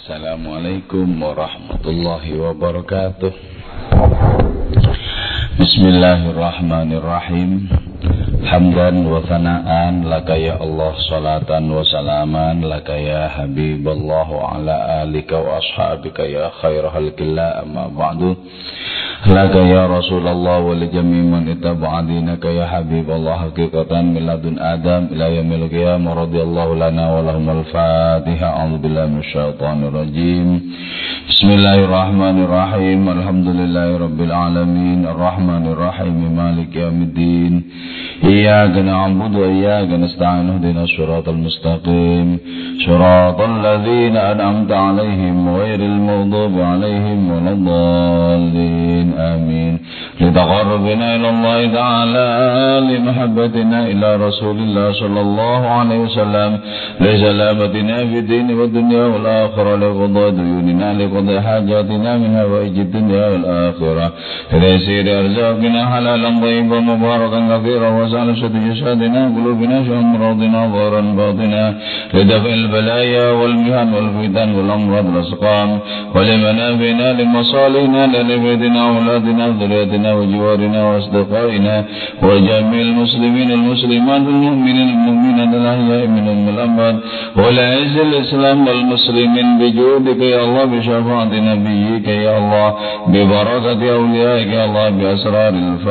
Assalamualaikum warahmatullahi wabarakatuh. Bismillahirrahmanirrahim. Hamdan wa thana'an laka ya Allah salatan wa salaman laka ya Habiballah wa ala alika wa ashabika ya khair halkillah amma ba'du لك يا رسول الله ولجميع من اتبع دينك يا حبيب الله حقيقة من لدن آدم إلى يوم القيامة رضي الله لنا ولهم الفاتحة أعوذ بالله من الشيطان الرجيم بسم الله الرحمن الرحيم الحمد لله رب العالمين الرحمن الرحيم مالك يوم الدين إياك نعبد وإياك نستعين اهدنا الصراط المستقيم. صراط الذين أنعمت عليهم غير المغضوب عليهم ولا الضالين. آمين. لتقربنا إلى الله تعالى لمحبتنا إلى رسول الله صلى الله عليه وسلم لسلامتنا في الدين والدنيا والآخرة لقضاء ديوننا لقضاء حاجاتنا من هوائج الدنيا والآخرة. لتيسير أرزاقنا حلالا طيبا مباركا كثيرا وسعلشة جسادنا قلوبنا شأمراضنا ظهرا باطنا. لدفع البلايا والمهن والفتن والأمراض والأسقام. ولمنافعنا لمصالحنا لنبيتنا أولادنا ذريتنا وجوارنا وأصدقائنا. وجميع المسلمين المسلمات المؤمنين المؤمنات الأحياء منهم الأموات. ولعز الإسلام والمسلمين بجودك يا الله بشفاعة نبيك يا الله ببركة أوليائك يا الله بأسرار الفاتحة.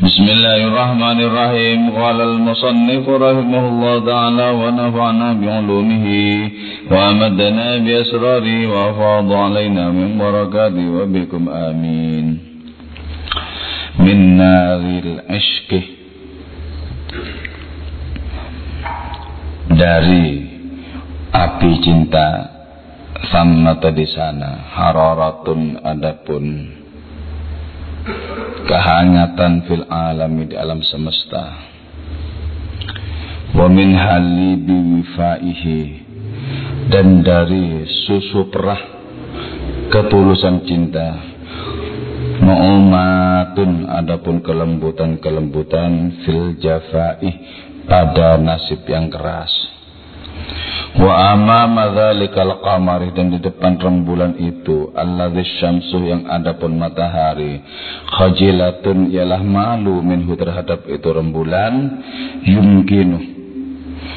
بسم الله الرحمن الرحيم قال المصنف رحمه الله تعالى ونفعنا بعلومه وأمدنا بأسراره وأفاض علينا من بركاته وبكم آمين من نار العشق dari api cinta samata di sana hararatun adapun kehangatan fil alami di alam semesta. Wa min halibi wifaihi. Dan dari susu perah ketulusan cinta. Mu'umatun adapun kelembutan-kelembutan fil jafai pada nasib yang keras. Wa amama dzalikal qamari dan di depan rembulan itu alladzi syamsu yang ada pun matahari khajilatun ialah malu minhu terhadap itu rembulan yumkinu.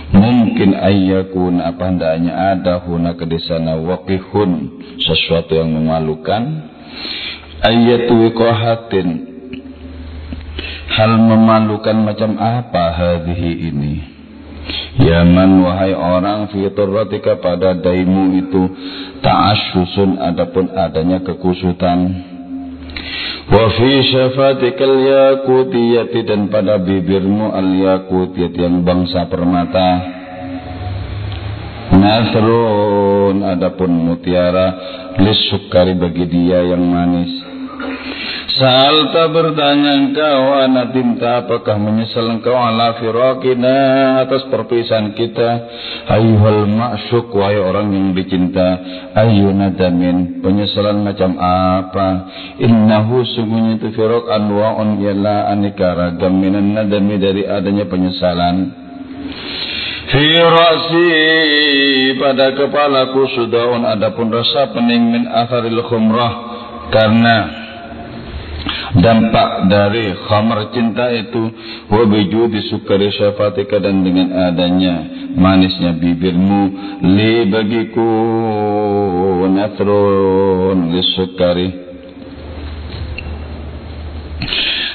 Mungkin ayyakun apa hendaknya ada hunaka di sana waqihun sesuatu yang memalukan. Ayatu wiqahatin hal memalukan macam apa hadhihi ini Yaman wahai orang fiturratika pada daimu itu ta'asyusun adapun adanya kekusutan. Wa fi syafatikal yakutiyati dan pada bibirmu al yakutiyati yang bangsa permata. Nasrun adapun mutiara lisukari bagi dia yang manis Salta bertanya engkau anatimta apakah menyesal engkau ala firakina atas perpisahan kita? Ayuhal ma'syuk wahai orang yang dicinta Ayu nadamin penyesalan macam apa? Innahu sungguhnya itu firak anwa'un yalla aneka ragam minan nadami dari adanya penyesalan. Fi rasi pada kepalaku sudaun adapun rasa pening min atharil khumrah karena dampak dari khamar cinta itu wabiju disukari syafatika dan dengan adanya manisnya bibirmu li bagiku natrun disukari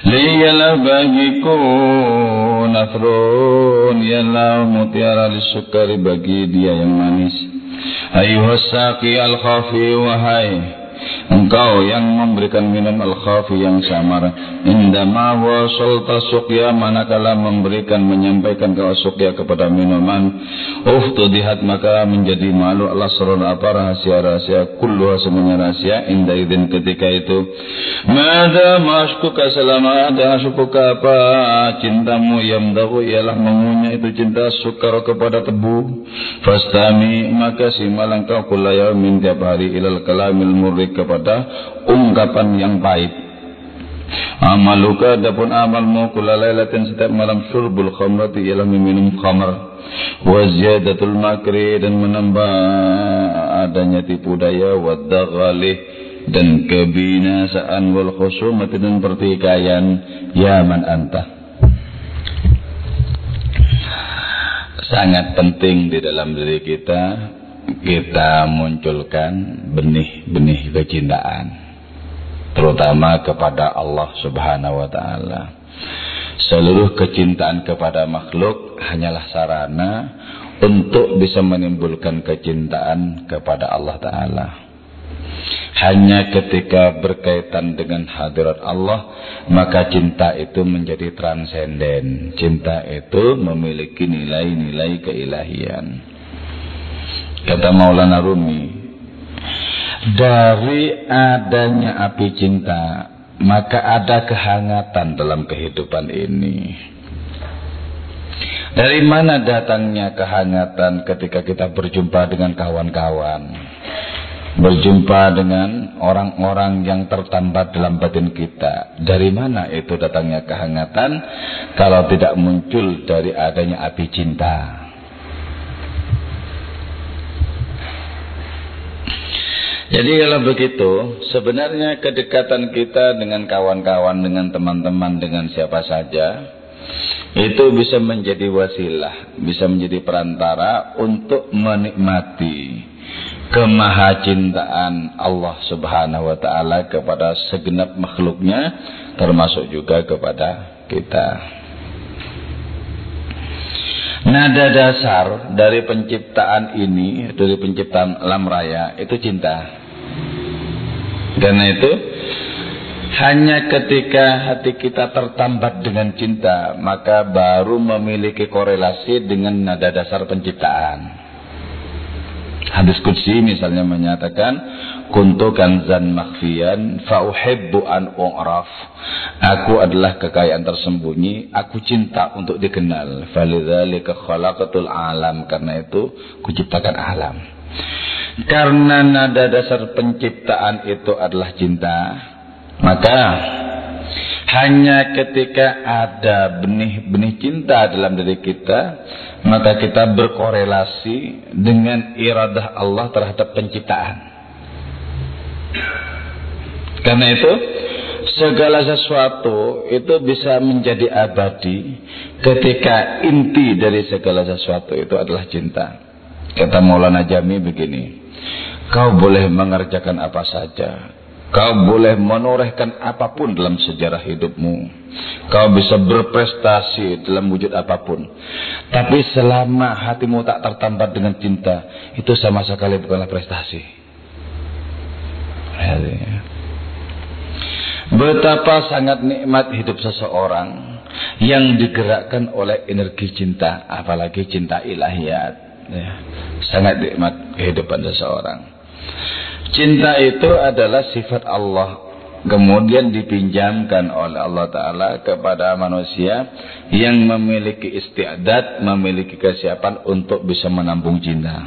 li yalah bagiku natrun yalah mutiara disukari bagi dia yang manis. Ayuhas saqi al khafi wahai Engkau yang memberikan minum al-khafi yang samar. Indama wasalta suqya Manakala memberikan menyampaikan ke suqya kepada minuman. Uftudihat maka menjadi malu Allah surun apa rahasia-rahasia Kulluha semuanya rahasia Indah idin ketika itu. Mada maskuka selama ada sukuka apa? Cintamu yang dahu ialah mengunyah itu cinta sukar kepada tebu. Fastami maka simalang kau kulayau min tiap hari ilal kalamil murik kepada ungkapan yang baik. Amaluka adapun amalmu kula lailatin setiap malam syurbul khamrati ialah meminum khamr. Wa ziyadatul makri dan menambah adanya tipu daya wa dan kebinasaan wal khusumati dan pertikaian. Ya man anta. Sangat penting di dalam diri kita kita munculkan benih-benih kecintaan terutama kepada Allah Subhanahu wa taala. Seluruh kecintaan kepada makhluk hanyalah sarana untuk bisa menimbulkan kecintaan kepada Allah taala. Hanya ketika berkaitan dengan hadirat Allah, maka cinta itu menjadi transenden. Cinta itu memiliki nilai-nilai keilahian. Kata Maulana Rumi, dari adanya api cinta, maka ada kehangatan dalam kehidupan ini. Dari mana datangnya kehangatan ketika kita berjumpa dengan kawan-kawan? Berjumpa dengan orang-orang yang tertambat dalam batin kita. Dari mana itu datangnya kehangatan kalau tidak muncul dari adanya api cinta? Jadi kalau begitu, sebenarnya kedekatan kita dengan kawan-kawan, dengan teman-teman, dengan siapa saja, itu bisa menjadi wasilah, bisa menjadi perantara untuk menikmati kemahacintaan Allah Subhanahu wa taala kepada segenap makhluknya termasuk juga kepada kita. Nada dasar dari penciptaan ini, dari penciptaan alam raya, itu cinta. Karena itu, hanya ketika hati kita tertambat dengan cinta, maka baru memiliki korelasi dengan nada dasar penciptaan. Hadis Qudsi misalnya menyatakan, kuntu kanzan makhfiyan fauhibbu an u'raf. Aku adalah kekayaan tersembunyi aku cinta untuk dikenal. Falidzalika khalaqatul alam karena itu kuciptakan alam karena nada dasar penciptaan itu adalah cinta maka hanya ketika ada benih-benih cinta dalam diri kita maka kita berkorelasi dengan iradah Allah terhadap penciptaan karena itu segala sesuatu itu bisa menjadi abadi ketika inti dari segala sesuatu itu adalah cinta. Kata Maulana Jami begini, kau boleh mengerjakan apa saja, kau boleh menorehkan apa pun dalam sejarah hidupmu, kau bisa berprestasi dalam wujud apa pun, tapi selama hatimu tak tertambat dengan cinta, itu sama sekali bukanlah prestasi. Betapa sangat nikmat hidup seseorang yang digerakkan oleh energi cinta, apalagi cinta ilahiyat. Ya, sangat nikmat kehidupan seseorang. Cinta itu adalah sifat Allah kemudian dipinjamkan oleh Allah Ta'ala kepada manusia yang memiliki istiadat, memiliki kesiapan untuk bisa menampung cinta.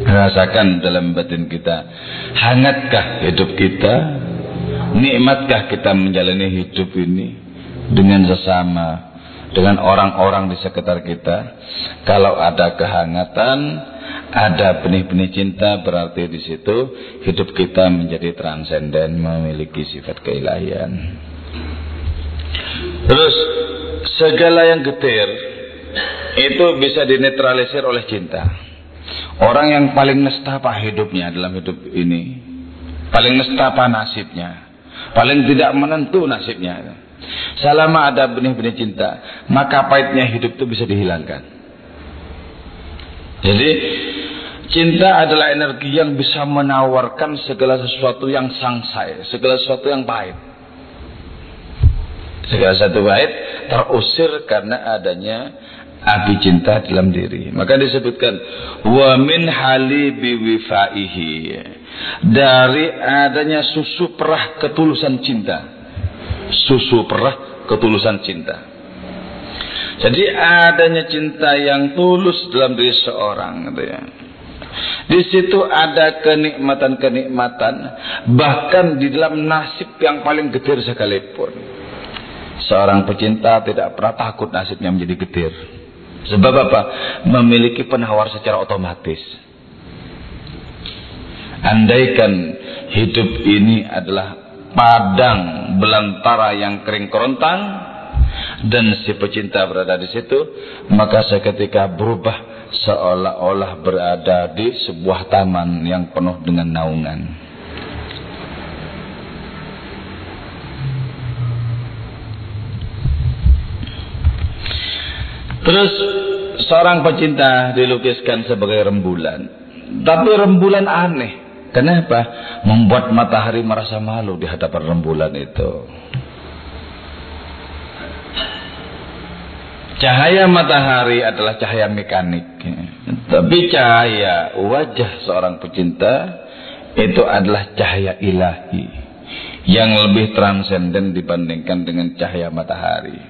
Rasakan dalam batin kita. Hangatkah hidup kita? Nikmatkah kita menjalani hidup ini dengan sesama, dengan orang-orang di sekitar kita? Kalau ada kehangatan, ada benih-benih cinta, berarti di situ hidup kita menjadi transenden, memiliki sifat keilahian. Terus segala yang getir itu bisa dinetralisir oleh cinta. Orang yang paling nestapa hidupnya dalam hidup ini. Paling nestapa nasibnya. Paling tidak menentu nasibnya. Selama ada benih-benih cinta. Maka pahitnya hidup itu bisa dihilangkan. Jadi Cinta adalah energi yang bisa menawarkan segala sesuatu yang sangsai, segala sesuatu yang pahit. Segala sesuatu pahit terusir karena adanya api cinta dalam diri. Maka disebutkan wa min hali biwifaihi. Dari adanya susu perah ketulusan cinta. Susu perah ketulusan cinta. Jadi adanya cinta yang tulus dalam diri seorang gitu ya. Di situ ada kenikmatan-kenikmatan, bahkan di dalam nasib yang paling getir sekalipun. Seorang pecinta tidak pernah takut nasibnya menjadi getir. Sebab apa? Memiliki penawar secara otomatis. Andaikan hidup ini adalah padang belantara yang kering kerontang dan si pecinta berada di situ, maka seketika berubah seolah-olah berada di sebuah taman yang penuh dengan naungan. Terus seorang pecinta dilukiskan sebagai rembulan. Tapi rembulan aneh. Kenapa? Membuat matahari merasa malu di hadapan rembulan itu. Cahaya matahari adalah cahaya mekanik. Tapi cahaya wajah seorang pecinta itu adalah cahaya ilahi yang lebih transenden dibandingkan dengan cahaya matahari.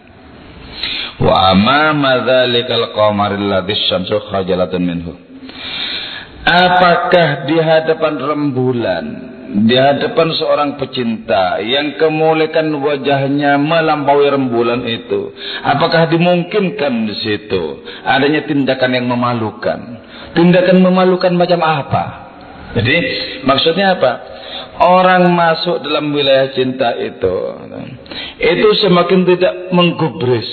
Wa amama dzalikal qamaril ladzi syamsu khajalatun minhu. Apakah di hadapan rembulan di hadapan seorang pecinta yang kemuliaan wajahnya melampaui rembulan itu, apakah dimungkinkan di situ adanya tindakan yang memalukan? Tindakan memalukan macam apa? Jadi maksudnya apa? Orang masuk dalam wilayah cinta itu, itu semakin tidak menggubris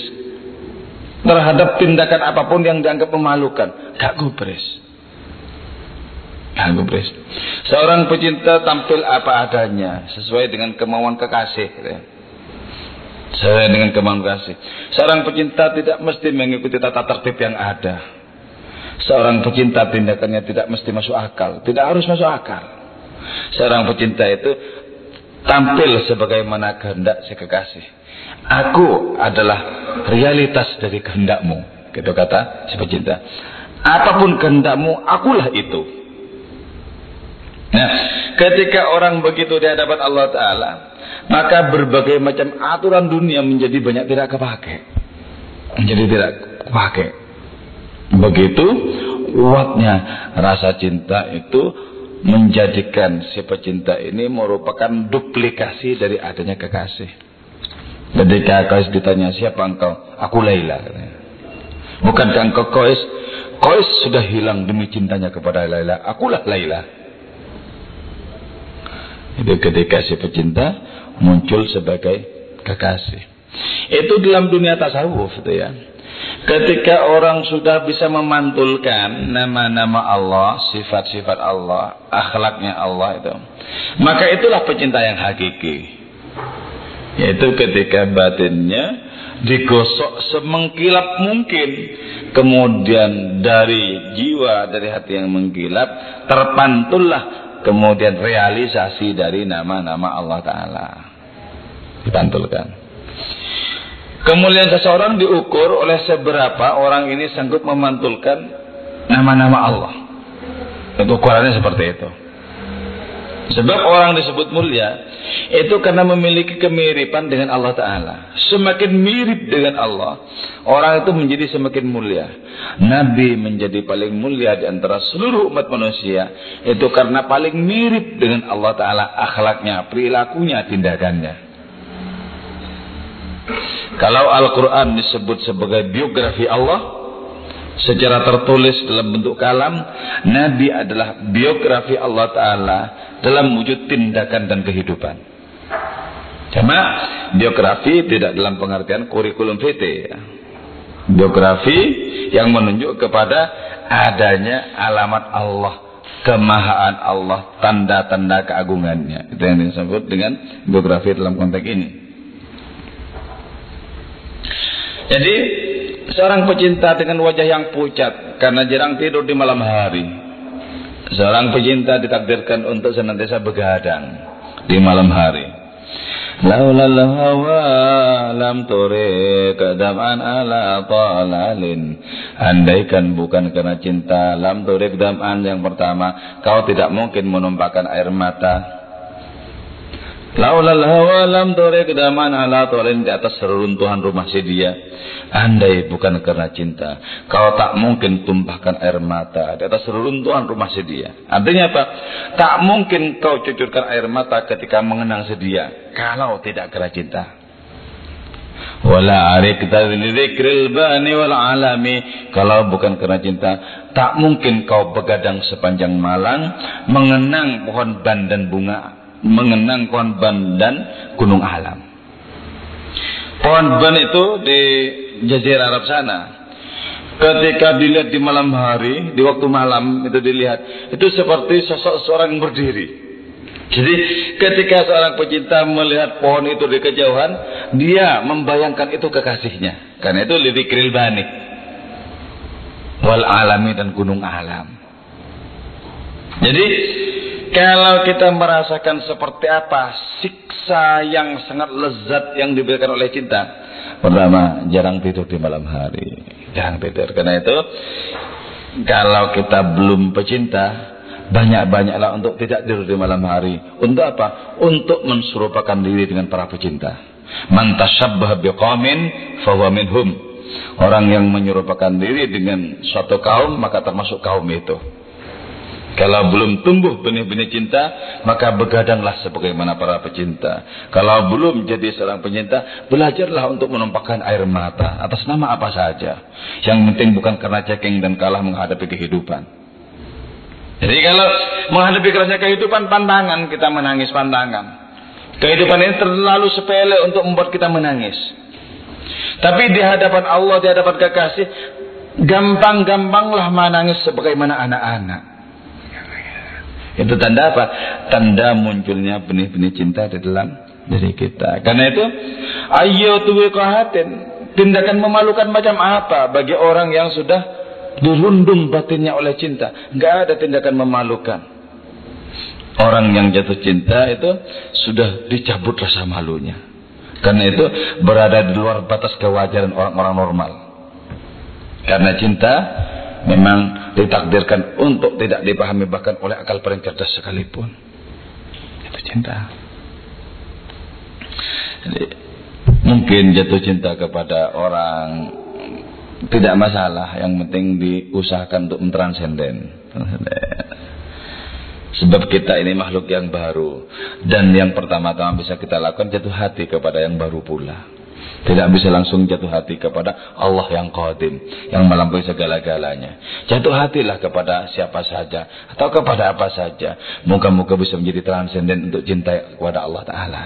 terhadap tindakan apa pun yang dianggap memalukan, gak gubris. Gak gubris. Seorang pecinta tampil apa adanya sesuai dengan kemauan kekasih. Ya. Sesuai dengan kemauan kekasih. Seorang pecinta tidak mesti mengikuti tata tertib yang ada. Seorang pecinta tindakannya tidak mesti masuk akal. Tidak harus masuk akal. Seorang pecinta itu tampil sebagaimana kehendak si kekasih. Aku adalah realitas dari kehendakmu. Gitu kata si pecinta. Apa pun kehendakmu, akulah itu. Nah, ketika orang begitu di hadapan Allah Ta'ala, maka berbagai macam aturan dunia menjadi banyak tidak kepakai. Menjadi tidak kepakai. Begitu kuatnya rasa cinta itu menjadikan si pecinta ini merupakan duplikasi dari adanya kekasih. Ketika Qais ditanya siapa engkau? Aku Laila. Bukankah engkau Qais? Qais sudah hilang demi cintanya kepada Laila. Akulah Laila. Itu ketika si pecinta muncul sebagai kekasih. Itu dalam dunia tasawuf itu ya. Ketika orang sudah bisa memantulkan nama-nama Allah, sifat-sifat Allah, akhlaknya Allah itu. Maka itulah pecinta yang hakiki. Yaitu ketika batinnya digosok semengkilap mungkin. Kemudian dari jiwa, dari hati yang mengkilap, terpantullah kemudian realisasi dari nama-nama Allah Ta'ala. Dipantulkan. Kemuliaan seseorang diukur oleh seberapa orang ini sanggup memantulkan nama-nama Allah. Itu ukurannya seperti itu sebab orang disebut mulia itu karena memiliki kemiripan dengan Allah Ta'ala. Semakin mirip dengan Allah, orang itu menjadi semakin mulia. Nabi menjadi paling mulia di antara seluruh umat manusia, itu karena paling mirip dengan Allah Ta'ala akhlaknya, perilakunya, tindakannya. Kalau Al-Quran disebut sebagai biografi Allah, secara tertulis dalam bentuk kalam, Nabi adalah biografi Allah Ta'ala dalam wujud tindakan dan kehidupan. Cuma biografi tidak dalam pengertian kurikulum vitae. Ya. Biografi yang menunjuk kepada adanya alamat Allah, kemahaan Allah, tanda-tanda keagungannya. Itu yang disebut dengan biografi dalam konteks ini. Jadi seorang pecinta dengan wajah yang pucat karena jarang tidur di malam hari. Seorang pecinta ditakdirkan untuk senantiasa begadang di malam hari. Laulal hawa lam turik dam'an ala talalin Andaikan bukan karena cinta lam turik dam'an yang pertama Kau tidak mungkin menumpahkan air mata Laulal hawa lam turik daman ala tolin di atas reruntuhan rumah si dia. Andai bukan karena cinta, kau tak mungkin tumpahkan air mata di atas reruntuhan rumah si dia. Artinya apa? Tak mungkin kau cucurkan air mata ketika mengenang si dia. Kalau tidak karena cinta. Wala arikta dzikril bani wal alami. Kalau bukan karena cinta, tak mungkin kau begadang sepanjang malam mengenang pohon ban dan bunga mengenang pohon ban dan gunung alam. Pohon ban itu di Jazirah Arab sana. Ketika dilihat di malam hari, di waktu malam itu dilihat, itu seperti sosok seorang yang berdiri. Jadi ketika seorang pecinta melihat pohon itu di kejauhan, dia membayangkan itu kekasihnya. Karena itu lebih bani. Wal alami dan gunung alam. Jadi kalau kita merasakan seperti apa siksa yang sangat lezat yang diberikan oleh cinta. Pertama, jarang tidur di malam hari. Jarang tidur. Karena itu, kalau kita belum pecinta, banyak-banyaklah untuk tidak tidur di malam hari. Untuk apa? Untuk menserupakan diri dengan para pecinta. Man tasyabbah biqamin fahuwa minhum. Orang yang menyerupakan diri dengan suatu kaum, maka termasuk kaum itu. Kalau belum tumbuh benih-benih cinta, maka begadanglah sebagaimana para pecinta. Kalau belum jadi seorang pecinta, belajarlah untuk menumpahkan air mata atas nama apa saja. Yang penting bukan karena ceking dan kalah menghadapi kehidupan. Jadi kalau menghadapi kerasnya kehidupan, pantangan kita menangis pantangan. Kehidupan ini terlalu sepele untuk membuat kita menangis. Tapi di hadapan Allah, di hadapan kekasih, gampang-gampanglah menangis sebagaimana anak-anak. Itu tanda apa? Tanda munculnya benih-benih cinta di dalam diri kita. Karena itu, ayo tuwiqahatin. Tindakan memalukan macam apa bagi orang yang sudah dirundung batinnya oleh cinta. Enggak ada tindakan memalukan. Orang yang jatuh cinta itu sudah dicabut rasa malunya. Karena itu berada di luar batas kewajaran orang-orang normal. Karena cinta memang ditakdirkan untuk tidak dipahami bahkan oleh akal paling cerdas sekalipun. Itu cinta. Jadi, mungkin jatuh cinta kepada orang tidak masalah, yang penting diusahakan untuk mentransenden. Sebab kita ini makhluk yang baru dan yang pertama-tama bisa kita lakukan jatuh hati kepada yang baru pula. Tidak bisa langsung jatuh hati kepada Allah yang qadim. Yang melampaui segala-galanya. Jatuh hatilah kepada siapa saja. Atau kepada apa saja. Moga-moga bisa menjadi transenden untuk cinta kepada Allah Ta'ala.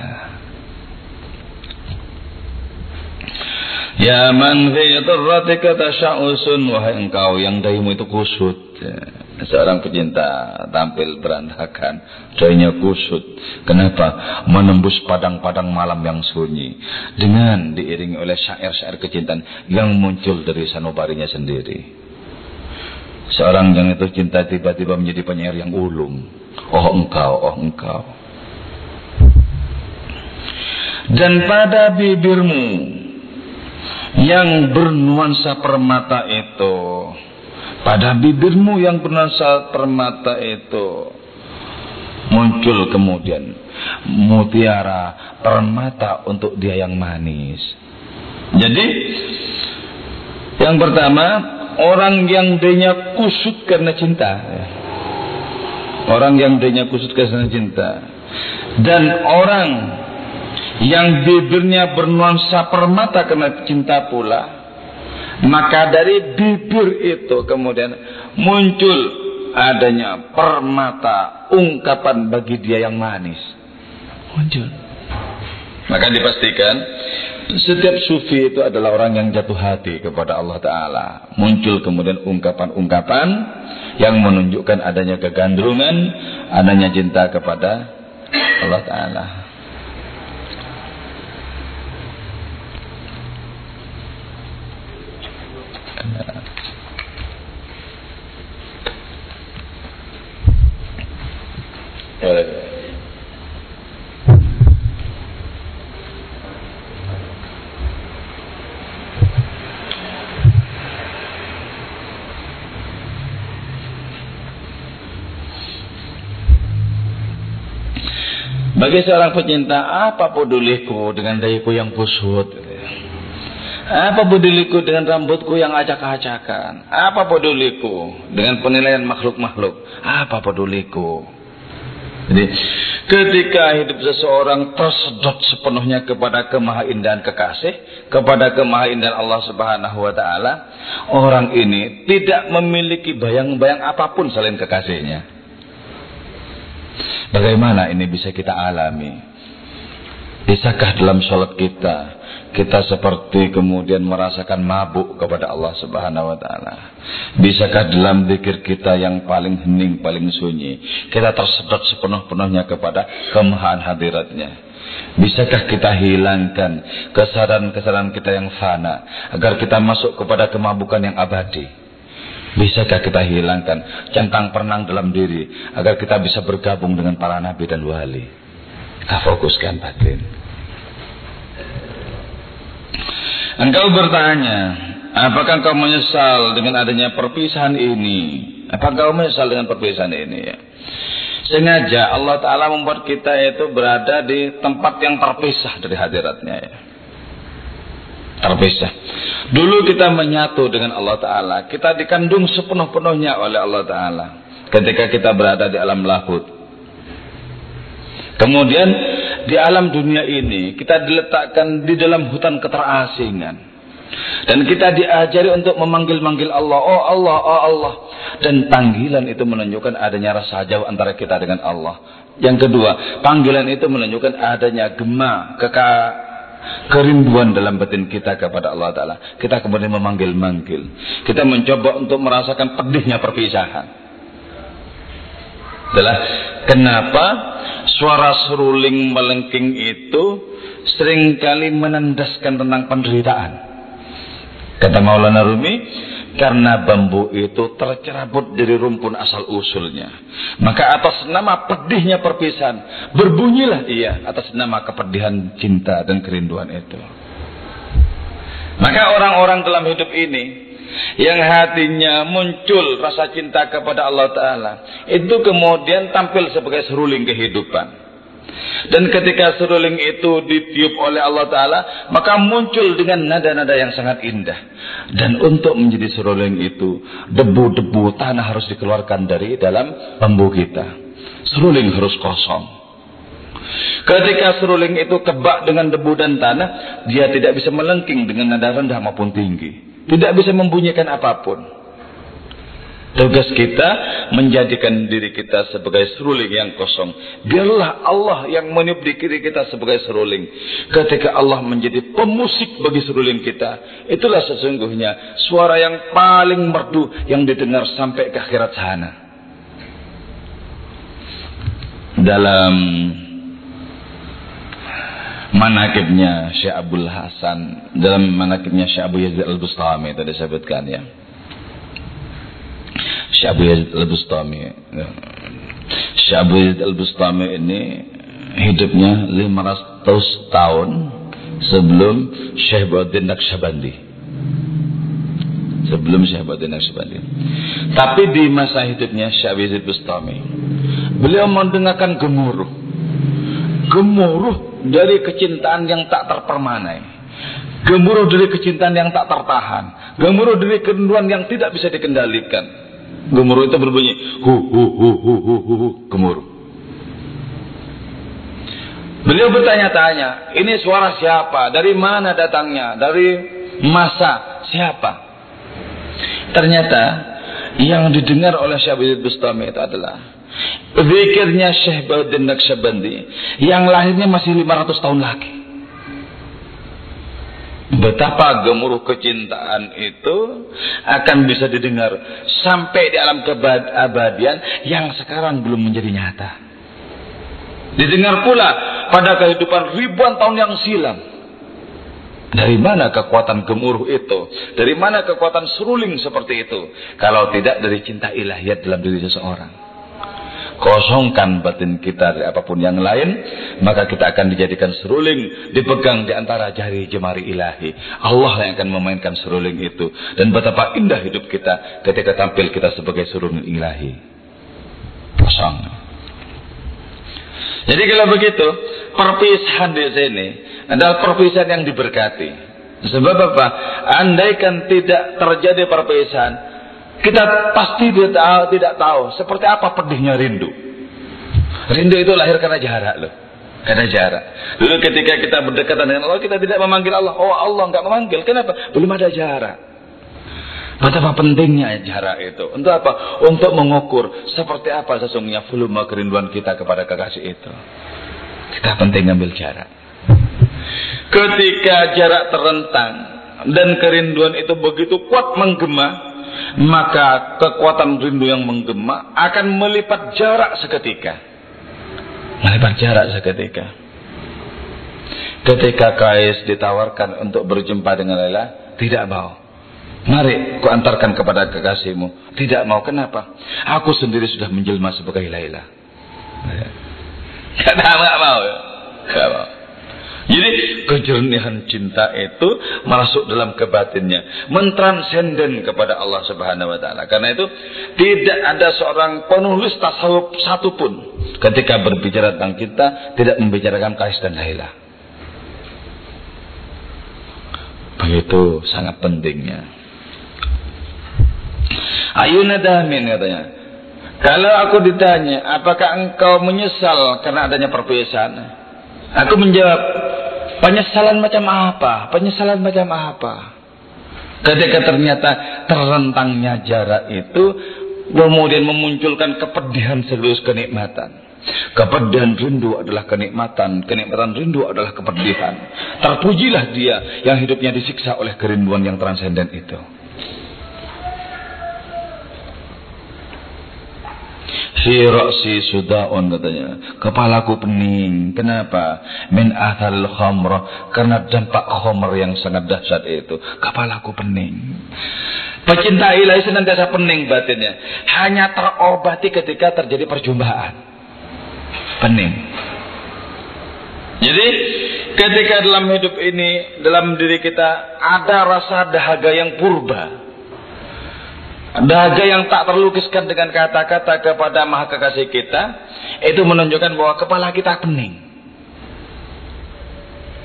Ya man fi dhurratika tasha'usun. Wahai engkau yang dahimu itu kusut. Seorang pecinta tampil berantakan, dayanya kusut. Kenapa? Menembus padang-padang malam yang sunyi. Dengan diiringi oleh syair-syair kecintaan yang muncul dari sanubarinya sendiri. Seorang yang itu cinta tiba-tiba menjadi penyair yang ulung. Oh engkau, oh engkau. Dan pada bibirmu yang bernuansa permata itu pada bibirmu yang bernuansa permata itu muncul kemudian mutiara permata untuk dia yang manis. Jadi yang pertama orang yang dia kusut karena cinta. Orang yang dia kusut karena cinta. Dan orang yang bibirnya bernuansa permata karena cinta pula maka dari bibir itu kemudian muncul adanya permata ungkapan bagi dia yang manis. Muncul. Maka dipastikan setiap sufi itu adalah orang yang jatuh hati kepada Allah Ta'ala. Muncul kemudian ungkapan-ungkapan yang menunjukkan adanya kegandrungan, adanya cinta kepada Allah Ta'ala. Bagi seorang pecinta, apa peduliku dengan dayaku yang kusut? Apa peduliku dengan rambutku yang acak-acakan? Apa peduliku dengan penilaian makhluk-makhluk? Apa peduliku? Jadi, ketika hidup seseorang tersedot sepenuhnya kepada kemahaindahan kekasih, kepada kemahaindahan Allah Subhanahu wa taala, orang ini tidak memiliki bayang-bayang apa pun selain kekasihnya. Bagaimana ini bisa kita alami? Bisakah dalam sholat kita kita seperti kemudian merasakan mabuk kepada Allah Subhanahu wa taala? Bisakah dalam zikir kita yang paling hening, paling sunyi, kita tersedot sepenuh-penuhnya kepada kemahan hadiratnya? Bisakah kita hilangkan kesadaran-kesadaran kita yang fana agar kita masuk kepada kemabukan yang abadi? Bisakah kita hilangkan centang perenang dalam diri agar kita bisa bergabung dengan para nabi dan wali? Kita fokuskan batin. Engkau bertanya, apakah engkau menyesal dengan adanya perpisahan ini? Apakah engkau menyesal dengan perpisahan ini? Ya. Sengaja Allah Ta'ala membuat kita itu berada di tempat yang terpisah dari hadiratnya. Ya. Terpisah. Dulu kita menyatu dengan Allah Ta'ala. Kita dikandung sepenuh-penuhnya oleh Allah Ta'ala. Ketika kita berada di alam lahut. Kemudian di alam dunia ini kita diletakkan di dalam hutan keterasingan. Dan kita diajari untuk memanggil-manggil Allah. Oh Allah, oh Allah. Dan panggilan itu menunjukkan adanya rasa jauh antara kita dengan Allah. Yang kedua, panggilan itu menunjukkan adanya gema, keka, kerinduan dalam batin kita kepada Allah Ta'ala. Kita kemudian memanggil-manggil. Kita mencoba untuk merasakan pedihnya perpisahan. Adalah kenapa suara seruling melengking itu sering kali menandaskan tentang penderitaan. Kata Maulana Rumi, karena bambu itu tercerabut dari rumpun asal usulnya. Maka atas nama pedihnya perpisahan, berbunyilah ia atas nama kepedihan cinta dan kerinduan itu. Maka orang-orang dalam hidup ini yang hatinya muncul rasa cinta kepada Allah Ta'ala itu kemudian tampil sebagai seruling kehidupan. Dan ketika seruling itu ditiup oleh Allah Ta'ala, maka muncul dengan nada-nada yang sangat indah. Dan untuk menjadi seruling itu, debu-debu tanah harus dikeluarkan dari dalam bambu kita. Seruling harus kosong. Ketika seruling itu kebak dengan debu dan tanah, dia tidak bisa melengking dengan nada rendah maupun tinggi. Tidak bisa membunyikan apa pun. Tugas kita menjadikan diri kita sebagai seruling yang kosong. Biarlah Allah yang meniup di kiri kita sebagai seruling. Ketika Allah menjadi pemusik bagi seruling kita, itulah sesungguhnya suara yang paling merdu yang didengar sampai ke akhirat sana. Dalam manakibnya Syekh Abdul Hasan, dalam manakibnya Syekh Abu Yazid Al-Bustami tadi saya sebutkan ya. Syekh Abu Yazid Al-Bustami. Syekh Abu Yazid Al-Bustami ini hidupnya 500 tahun sebelum Syekh Bauddin Naqsyabandi. Sebelum Syekh Bauddin Naqsyabandi. Tapi di masa hidupnya Syekh Abu Yazid Bustami, beliau mendengarkan gemuruh. Gemuruh dari kecintaan yang tak terpermanai. Gemuruh dari kecintaan yang tak tertahan. Gemuruh dari kerinduan yang tidak bisa dikendalikan. Gemuruh itu berbunyi hu hu hu hu hu hu, hu gemuruh. Beliau bertanya-tanya, ini suara siapa? Dari mana datangnya? Dari masa siapa? Ternyata yang didengar oleh Abdul Bustami itu adalah zikirnya Syekh Bauddin Naqsyabandi yang lahirnya masih 500 tahun lagi. Betapa gemuruh kecintaan itu akan bisa didengar sampai di alam keabadian yang sekarang belum menjadi nyata. Didengar pula pada kehidupan ribuan tahun yang silam. Dari mana kekuatan gemuruh itu? Dari mana kekuatan seruling seperti itu? Kalau tidak dari cinta ilahiyat dalam diri seseorang kosongkan batin kita dari apa pun yang lain, maka kita akan dijadikan seruling, dipegang di antara jari jemari ilahi. Allah yang akan memainkan seruling itu. Dan betapa indah hidup kita ketika tampil kita sebagai seruling ilahi. Kosong. Jadi kalau begitu, perpisahan di sini adalah perpisahan yang diberkati. Sebab apa? Andaikan tidak terjadi perpisahan, kita pasti tidak tahu, seperti apa pedihnya rindu. Rindu itu lahir karena jarak loh. Karena jarak. Dulu ketika kita berdekatan dengan Allah, kita tidak memanggil Allah. Oh Allah nggak memanggil. Kenapa? Belum ada jarak. Betapa pentingnya jarak itu. Untuk apa? Untuk mengukur seperti apa sesungguhnya volume kerinduan kita kepada kekasih itu. Kita penting ambil jarak. Ketika jarak terentang dan kerinduan itu begitu kuat menggema, maka kekuatan rindu yang menggema akan melipat jarak seketika. Melipat jarak seketika. Ketika Kais ditawarkan untuk berjumpa dengan Laila, tidak mau. Mari ku antarkan kepada kekasihmu. Tidak mau kenapa? Aku sendiri sudah menjelma sebagai Laila. Tidak mau. Tidak mau. Jadi kejernihan cinta itu masuk dalam kebatinnya, mentransenden kepada Allah Subhanahu wa taala. Karena itu tidak ada seorang penulis tasawuf satupun ketika berbicara tentang cinta tidak membicarakan Kais dan Laila. Begitu sangat pentingnya. Ayuna damin katanya. Kalau aku ditanya, apakah engkau menyesal karena adanya perpisahan? Aku menjawab, penyesalan macam apa? Penyesalan macam apa? Ketika ternyata terentangnya jarak itu kemudian memunculkan kepedihan seluruh kenikmatan. Kepedihan rindu adalah kenikmatan, kenikmatan rindu adalah kepedihan. Terpujilah dia yang hidupnya disiksa oleh kerinduan yang transenden itu. Fi ra'si sudaun katanya. Kepalaku pening. Kenapa? Min athal khamra. Karena dampak khamr yang sangat dahsyat itu. Kepalaku pening. Pecinta ilahi senantiasa pening batinnya. Hanya terobati ketika terjadi perjumpaan. Pening. Jadi ketika dalam hidup ini, dalam diri kita ada rasa dahaga yang purba Dahaga yang tak terlukiskan dengan kata-kata kepada maha kekasih kita. Itu menunjukkan bahwa kepala kita pening.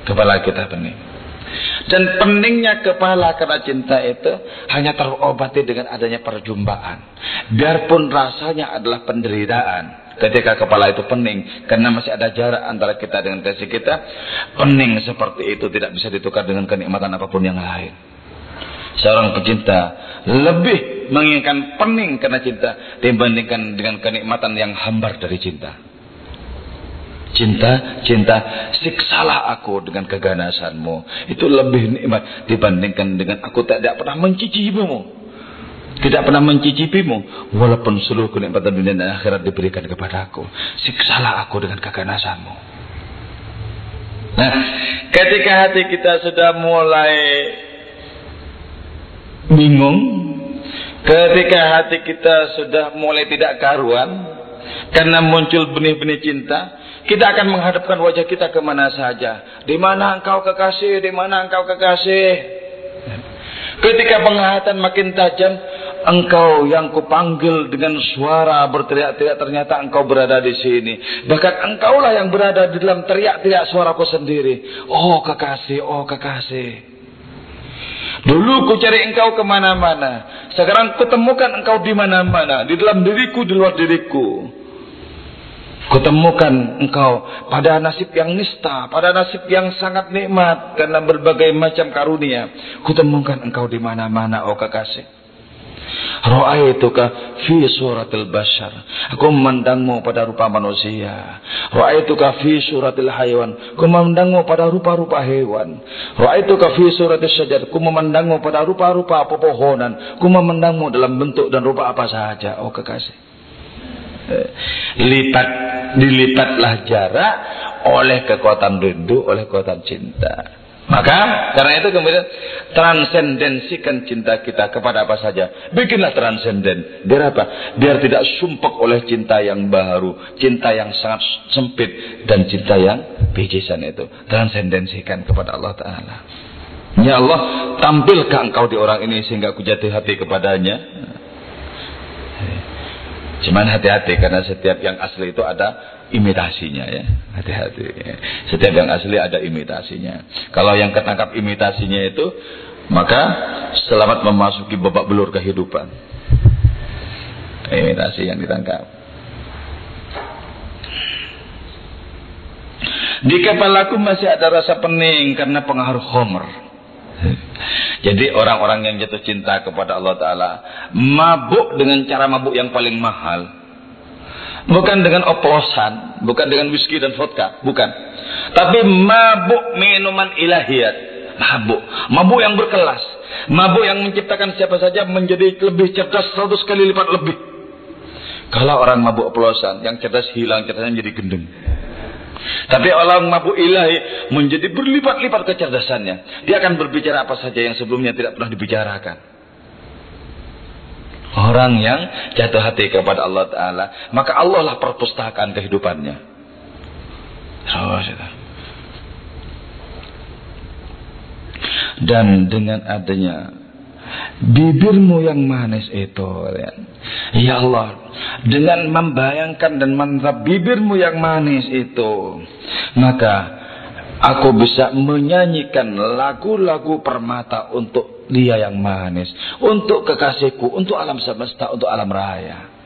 Kepala kita pening. Dan peningnya kepala karena cinta itu hanya terobati dengan adanya perjumpaan. Biarpun rasanya adalah penderitaan. Ketika kepala itu pening. Karena masih ada jarak antara kita dengan kasih kita. Pening seperti itu tidak bisa ditukar dengan kenikmatan apa pun yang lain. Seorang pecinta lebih menginginkan pening karena cinta dibandingkan dengan kenikmatan yang hambar dari cinta. Cinta, cinta, siksalah aku dengan keganasanmu. Itu lebih nikmat dibandingkan dengan aku tidak pernah mencicipimu. Tidak pernah mencicipimu. Walaupun seluruh kenikmatan dunia dan akhirat diberikan kepada aku. Siksalah aku dengan keganasanmu. Nah, ketika hati kita sudah mulai bingung, Ketika hati kita sudah mulai tidak karuan, karena muncul benih-benih cinta, kita akan menghadapkan wajah kita ke mana saja. Di mana engkau kekasih, di mana engkau kekasih. Ketika penglihatan makin tajam, engkau yang kupanggil dengan suara berteriak-teriak ternyata engkau berada di sini. Bahkan engkaulah yang berada di dalam teriak-teriak suaraku sendiri. Oh kekasih, oh kekasih. Dulu ku cari engkau ke mana-mana. Sekarang ku temukan engkau di mana-mana. Di dalam diriku, di luar diriku. Kutemukan engkau pada nasib yang nista, pada nasib yang sangat nikmat karena berbagai macam karunia. Kutemukan engkau di mana-mana, oh kekasih. Ra'aituka fi suratil bashar. Aku memandangmu pada rupa manusia. Ra'aituka fi suratil haywan. Aku memandangmu pada rupa-rupa hewan. Ra'aituka fi suratil syajar. Aku memandangmu pada rupa-rupa pepohonan. Aku memandangmu dalam bentuk dan rupa apa saja. Oh kekasih. Eh, lipat dilipatlah jarak oleh kekuatan rindu, oleh kekuatan cinta. Maka karena itu kemudian transendensikan cinta kita kepada apa saja. Bikinlah transenden. Biar apa? Biar tidak sumpek oleh cinta yang baru, cinta yang sangat sempit dan cinta yang bijisan itu. Transendensikan kepada Allah Taala. Ya Allah, tampilkan engkau di orang ini sehingga aku jatuh hati kepadanya. Cuman hati-hati karena setiap yang asli itu ada imitasinya ya. Hati-hati. Setiap yang asli ada imitasinya. Kalau yang ketangkap imitasinya itu maka selamat memasuki babak belur kehidupan. Imitasi yang ditangkap. Di kepalaku masih ada rasa pening karena pengaruh homer. Jadi orang-orang yang jatuh cinta kepada Allah Ta'ala mabuk dengan cara mabuk yang paling mahal. Bukan dengan oplosan, bukan dengan whisky dan vodka, bukan. Tapi mabuk minuman ilahiyat. Mabuk. Mabuk yang berkelas. Mabuk yang menciptakan siapa saja menjadi lebih cerdas 100 kali lipat lebih. Kalau orang mabuk oplosan, yang cerdas hilang, cerdasnya menjadi gendeng. Tapi orang mabuk ilahi menjadi berlipat-lipat kecerdasannya. Dia akan berbicara apa saja yang sebelumnya tidak pernah dibicarakan. Orang yang jatuh hati kepada Allah Ta'ala. Maka Allah lah perpustakaan kehidupannya. Dan dengan adanya bibirmu yang manis itu ya Allah dengan membayangkan dan menatap bibirmu yang manis itu maka aku bisa menyanyikan lagu-lagu permata untuk dia yang manis untuk kekasihku untuk alam semesta untuk alam raya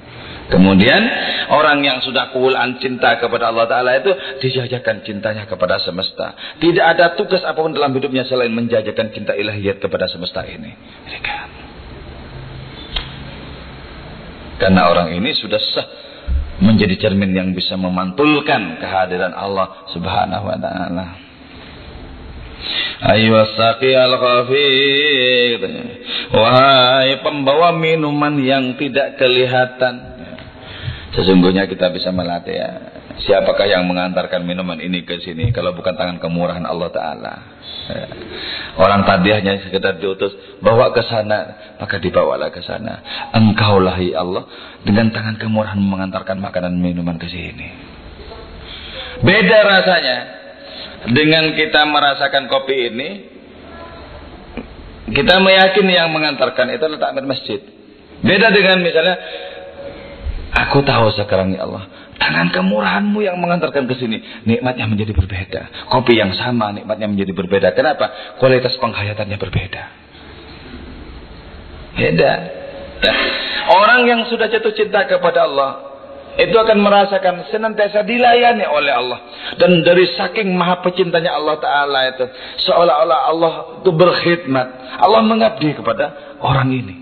Kemudian orang yang sudah kuulan cinta kepada Allah Ta'ala itu dijajakan cintanya kepada semesta. Tidak ada tugas apa pun dalam hidupnya selain menjajakan cinta ilahiyat kepada semesta ini. Karena orang ini sudah sah menjadi cermin yang bisa memantulkan kehadiran Allah Subhanahu wa taala. Ayo saqi al khafid. Wahai pembawa minuman yang tidak kelihatan. Sesungguhnya kita bisa melatih ya. Siapakah yang mengantarkan minuman ini ke sini kalau bukan tangan kemurahan Allah Ta'ala. Orang tadi hanya sekedar diutus bawa ke sana, maka dibawalah ke sana. Engkaulah ya Allah dengan tangan kemurahan mengantarkan makanan minuman ke sini. Beda rasanya dengan kita merasakan kopi ini, kita meyakini yang mengantarkan itu adalah takmir masjid. Beda dengan misalnya Aku tahu sekarang ya Allah. Tangan kemurahanmu yang mengantarkan ke sini. Nikmatnya menjadi berbeda. Kopi yang sama nikmatnya menjadi berbeda. Kenapa? Kualitas penghayatannya berbeda. Beda. Orang yang sudah jatuh cinta kepada Allah. Itu akan merasakan senantiasa dilayani oleh Allah. Dan dari saking maha pecintanya Allah Ta'ala itu. Seolah-olah Allah itu berkhidmat. Allah mengabdi kepada orang ini.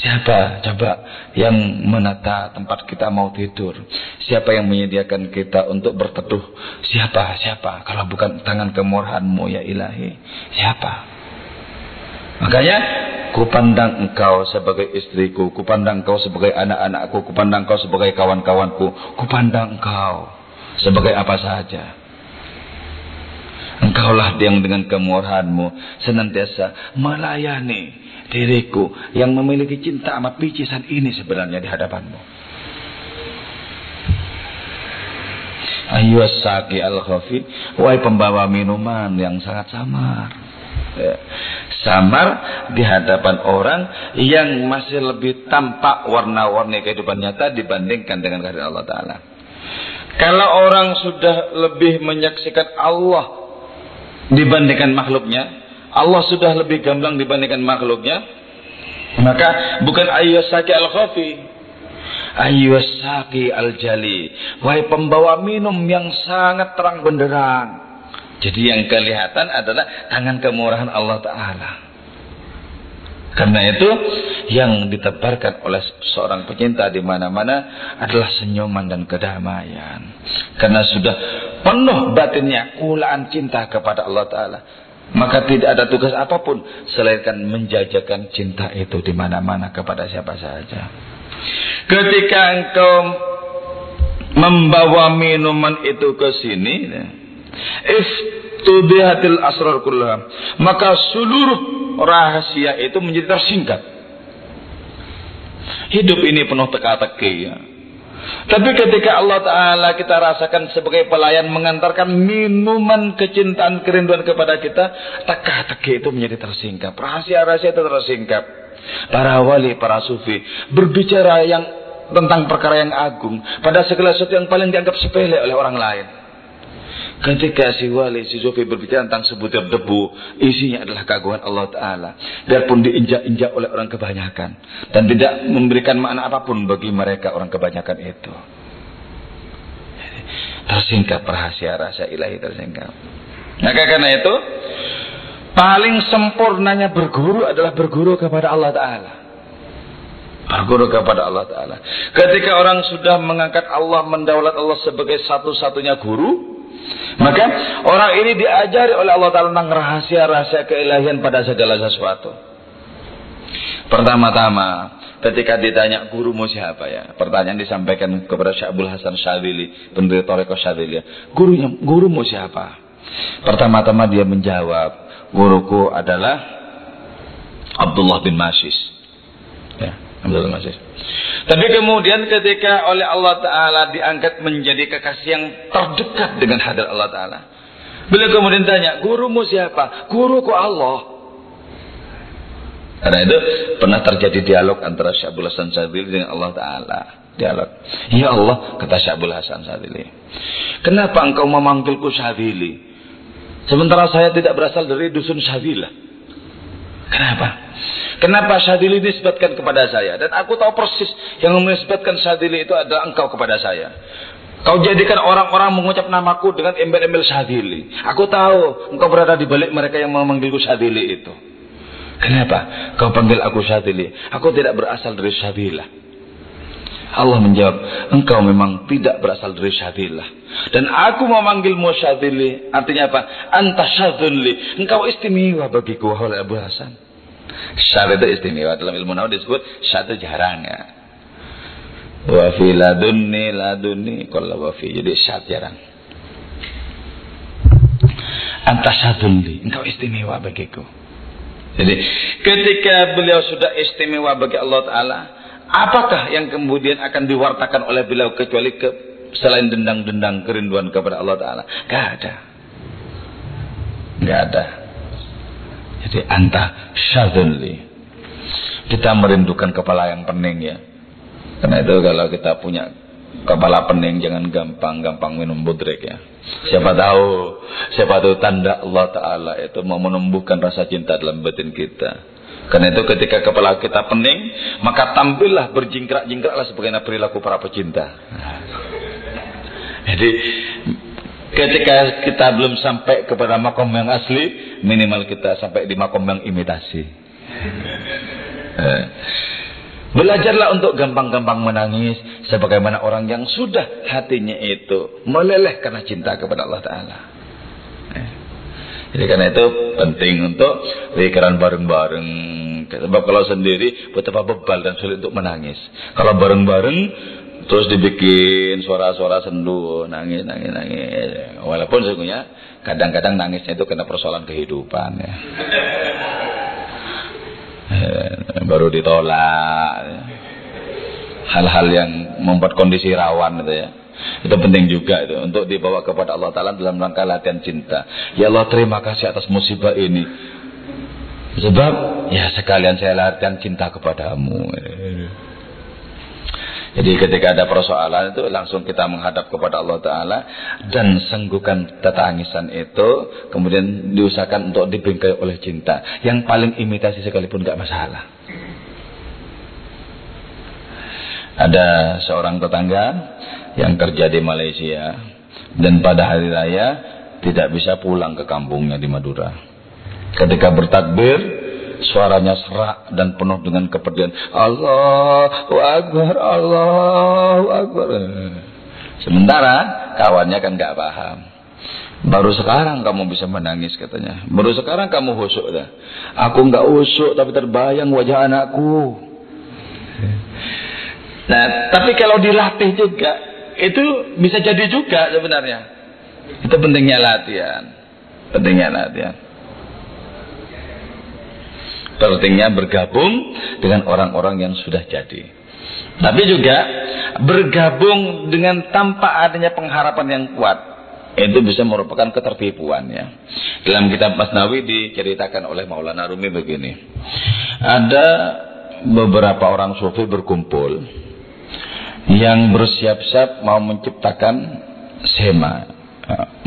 Siapa coba yang menata tempat kita mau tidur? Siapa yang menyediakan kita untuk berteduh? Siapa? Siapa? Kalau bukan tangan kemurahanmu ya ilahi. Siapa? Makanya kupandang engkau sebagai istriku, kupandang engkau sebagai anak-anakku, kupandang engkau sebagai kawan-kawanku, kupandang engkau sebagai apa saja. Engkaulah yang dengan kemurahanmu senantiasa melayani diriku yang memiliki cinta amat picisan ini sebenarnya di hadapanmu. Ayo saki al khafi, wahai pembawa minuman yang sangat samar. Ya. Samar di hadapan orang yang masih lebih tampak warna-warni kehidupan nyata dibandingkan dengan kehadiran Allah Ta'ala. Kalau orang sudah lebih menyaksikan Allah dibandingkan makhluknya, Allah sudah lebih gamblang dibandingkan makhluknya maka bukan ayyasaki al-khafi ayyasaki al-jali wahai pembawa minum yang sangat terang benderang jadi yang kelihatan adalah tangan kemurahan Allah Ta'ala karena itu yang ditebarkan oleh seorang pecinta di mana-mana adalah senyuman dan kedamaian. Karena sudah penuh batinnya kulaan cinta kepada Allah Taala. Maka tidak ada tugas apa pun selain menjajakan cinta itu di mana-mana kepada siapa saja. Ketika engkau membawa minuman itu ke sini, iftudihatil asrar kullah, maka seluruh rahasia itu menjadi tersingkat. Hidup ini penuh teka-teki ya. Tapi ketika Allah Ta'ala kita rasakan sebagai pelayan mengantarkan minuman kecintaan kerinduan kepada kita, teka-teki itu menjadi tersingkap. Rahasia-rahasia itu tersingkap. Para wali, para sufi berbicara yang tentang perkara yang agung pada segala sesuatu yang paling dianggap sepele oleh orang lain. Ketika si wali, si sufi berbicara tentang sebutir debu, isinya adalah keagungan Allah Ta'ala. Biarpun diinjak-injak oleh orang kebanyakan. Dan tidak memberikan makna apa pun bagi mereka orang kebanyakan itu. Tersingkap rahasia rasa ilahi tersingkap. Nah karena itu, paling sempurnanya berguru adalah berguru kepada Allah Ta'ala. Berguru kepada Allah Ta'ala. Ketika orang sudah mengangkat Allah, mendaulat Allah sebagai satu-satunya guru, maka orang ini diajari oleh Allah Ta'ala tentang rahasia-rahasia keilahian pada segala sesuatu. Pertama-tama, ketika ditanya gurumu siapa ya? Pertanyaan disampaikan kepada Syekh Abdul Hasan Syadili, pendiri Toreko Syadili. Gurunya, gurumu siapa? Pertama-tama dia menjawab, guruku adalah Abdullah bin Masis. Ya. Tapi kemudian ketika oleh Allah Ta'ala diangkat menjadi kekasih yang terdekat dengan hadir Allah Ta'ala. Beliau kemudian tanya, gurumu siapa? Guruku Allah. Karena itu pernah terjadi dialog antara Syabul Hasan Sadili dengan Allah Ta'ala. Dialog. Ya Allah, kata Syabul Hasan Sadili. Kenapa engkau memanggilku Sadili? Sementara saya tidak berasal dari dusun Sabilah. Kenapa? Kenapa Syadili disebutkan kepada saya? Dan aku tahu persis yang menisbatkan Syadili itu adalah engkau kepada saya. Kau jadikan orang-orang mengucap namaku dengan embel-embel Syadili. Aku tahu engkau berada di balik mereka yang memanggilku Syadili itu. Kenapa? Kau panggil aku Syadili. Aku tidak berasal dari Syabilah. Allah menjawab, engkau memang tidak berasal dari Syabilah. Dan aku memanggilmu Syadili. Artinya apa? Anta Syadili. Engkau istimewa bagiku, wahai Abu Hasan. Syar itu istimewa dalam ilmu nahu disebut itu jarang ya. Wa fi ladunni ladunni qalla wa fi jadi syar jarang. Anta engkau istimewa bagiku. Jadi ketika beliau sudah istimewa bagi Allah Ta'ala, apakah yang kemudian akan diwartakan oleh beliau kecuali ke, selain dendang-dendang kerinduan kepada Allah Ta'ala? Gak ada. Gak ada. Jadi anta syadzunli. Kita merindukan kepala yang pening ya. Karena itu kalau kita punya kepala pening jangan gampang-gampang minum budrek ya. Siapa tahu, siapa tahu tanda Allah Ta'ala itu mau menumbuhkan rasa cinta dalam batin kita. Karena itu ketika kepala kita pening, maka tampillah berjingkrak-jingkraklah sebagaimana perilaku para pecinta. Jadi Ketika kita belum sampai kepada makom yang asli, minimal kita sampai di makom yang imitasi. Eh. Belajarlah untuk gampang-gampang menangis sebagaimana orang yang sudah hatinya itu meleleh karena cinta kepada Allah Taala. Jadi karena itu penting untuk pikiran bareng-bareng. Sebab kalau sendiri betapa bebal dan sulit untuk menangis. Kalau bareng-bareng Terus dibikin suara-suara sendu, nangis, nangis, nangis. Walaupun sesungguhnya kadang-kadang nangisnya itu kena persoalan kehidupan ya. Eh, baru ditolak. Hal-hal yang membuat kondisi rawan itu ya. Itu penting juga itu untuk dibawa kepada Allah Taala dalam rangka latihan cinta. Ya Allah terima kasih atas musibah ini. Sebab ya sekalian saya latihan cinta kepadamu. Jadi ketika ada persoalan itu langsung kita menghadap kepada Allah Ta'ala dan senggukan tetangisan itu kemudian diusahakan untuk dibingkai oleh cinta. Yang paling imitasi sekalipun gak masalah. Ada seorang tetangga yang kerja di Malaysia dan pada hari raya tidak bisa pulang ke kampungnya di Madura. Ketika bertakbir suaranya serak dan penuh dengan kepedihan. Allahu Akbar, Allahu Akbar. Sementara kawannya kan gak paham. Baru sekarang kamu bisa menangis katanya. Baru sekarang kamu husuk dah. Aku nggak husuk tapi terbayang wajah anakku. Nah, tapi kalau dilatih juga itu bisa jadi juga sebenarnya. Itu pentingnya latihan. Pentingnya latihan. Pentingnya bergabung dengan orang-orang yang sudah jadi. Tapi juga bergabung dengan tanpa adanya pengharapan yang kuat itu bisa merupakan ketertipuan ya. Dalam kitab Masnawi diceritakan oleh Maulana Rumi begini. Ada beberapa orang sufi berkumpul yang bersiap-siap mau menciptakan sema,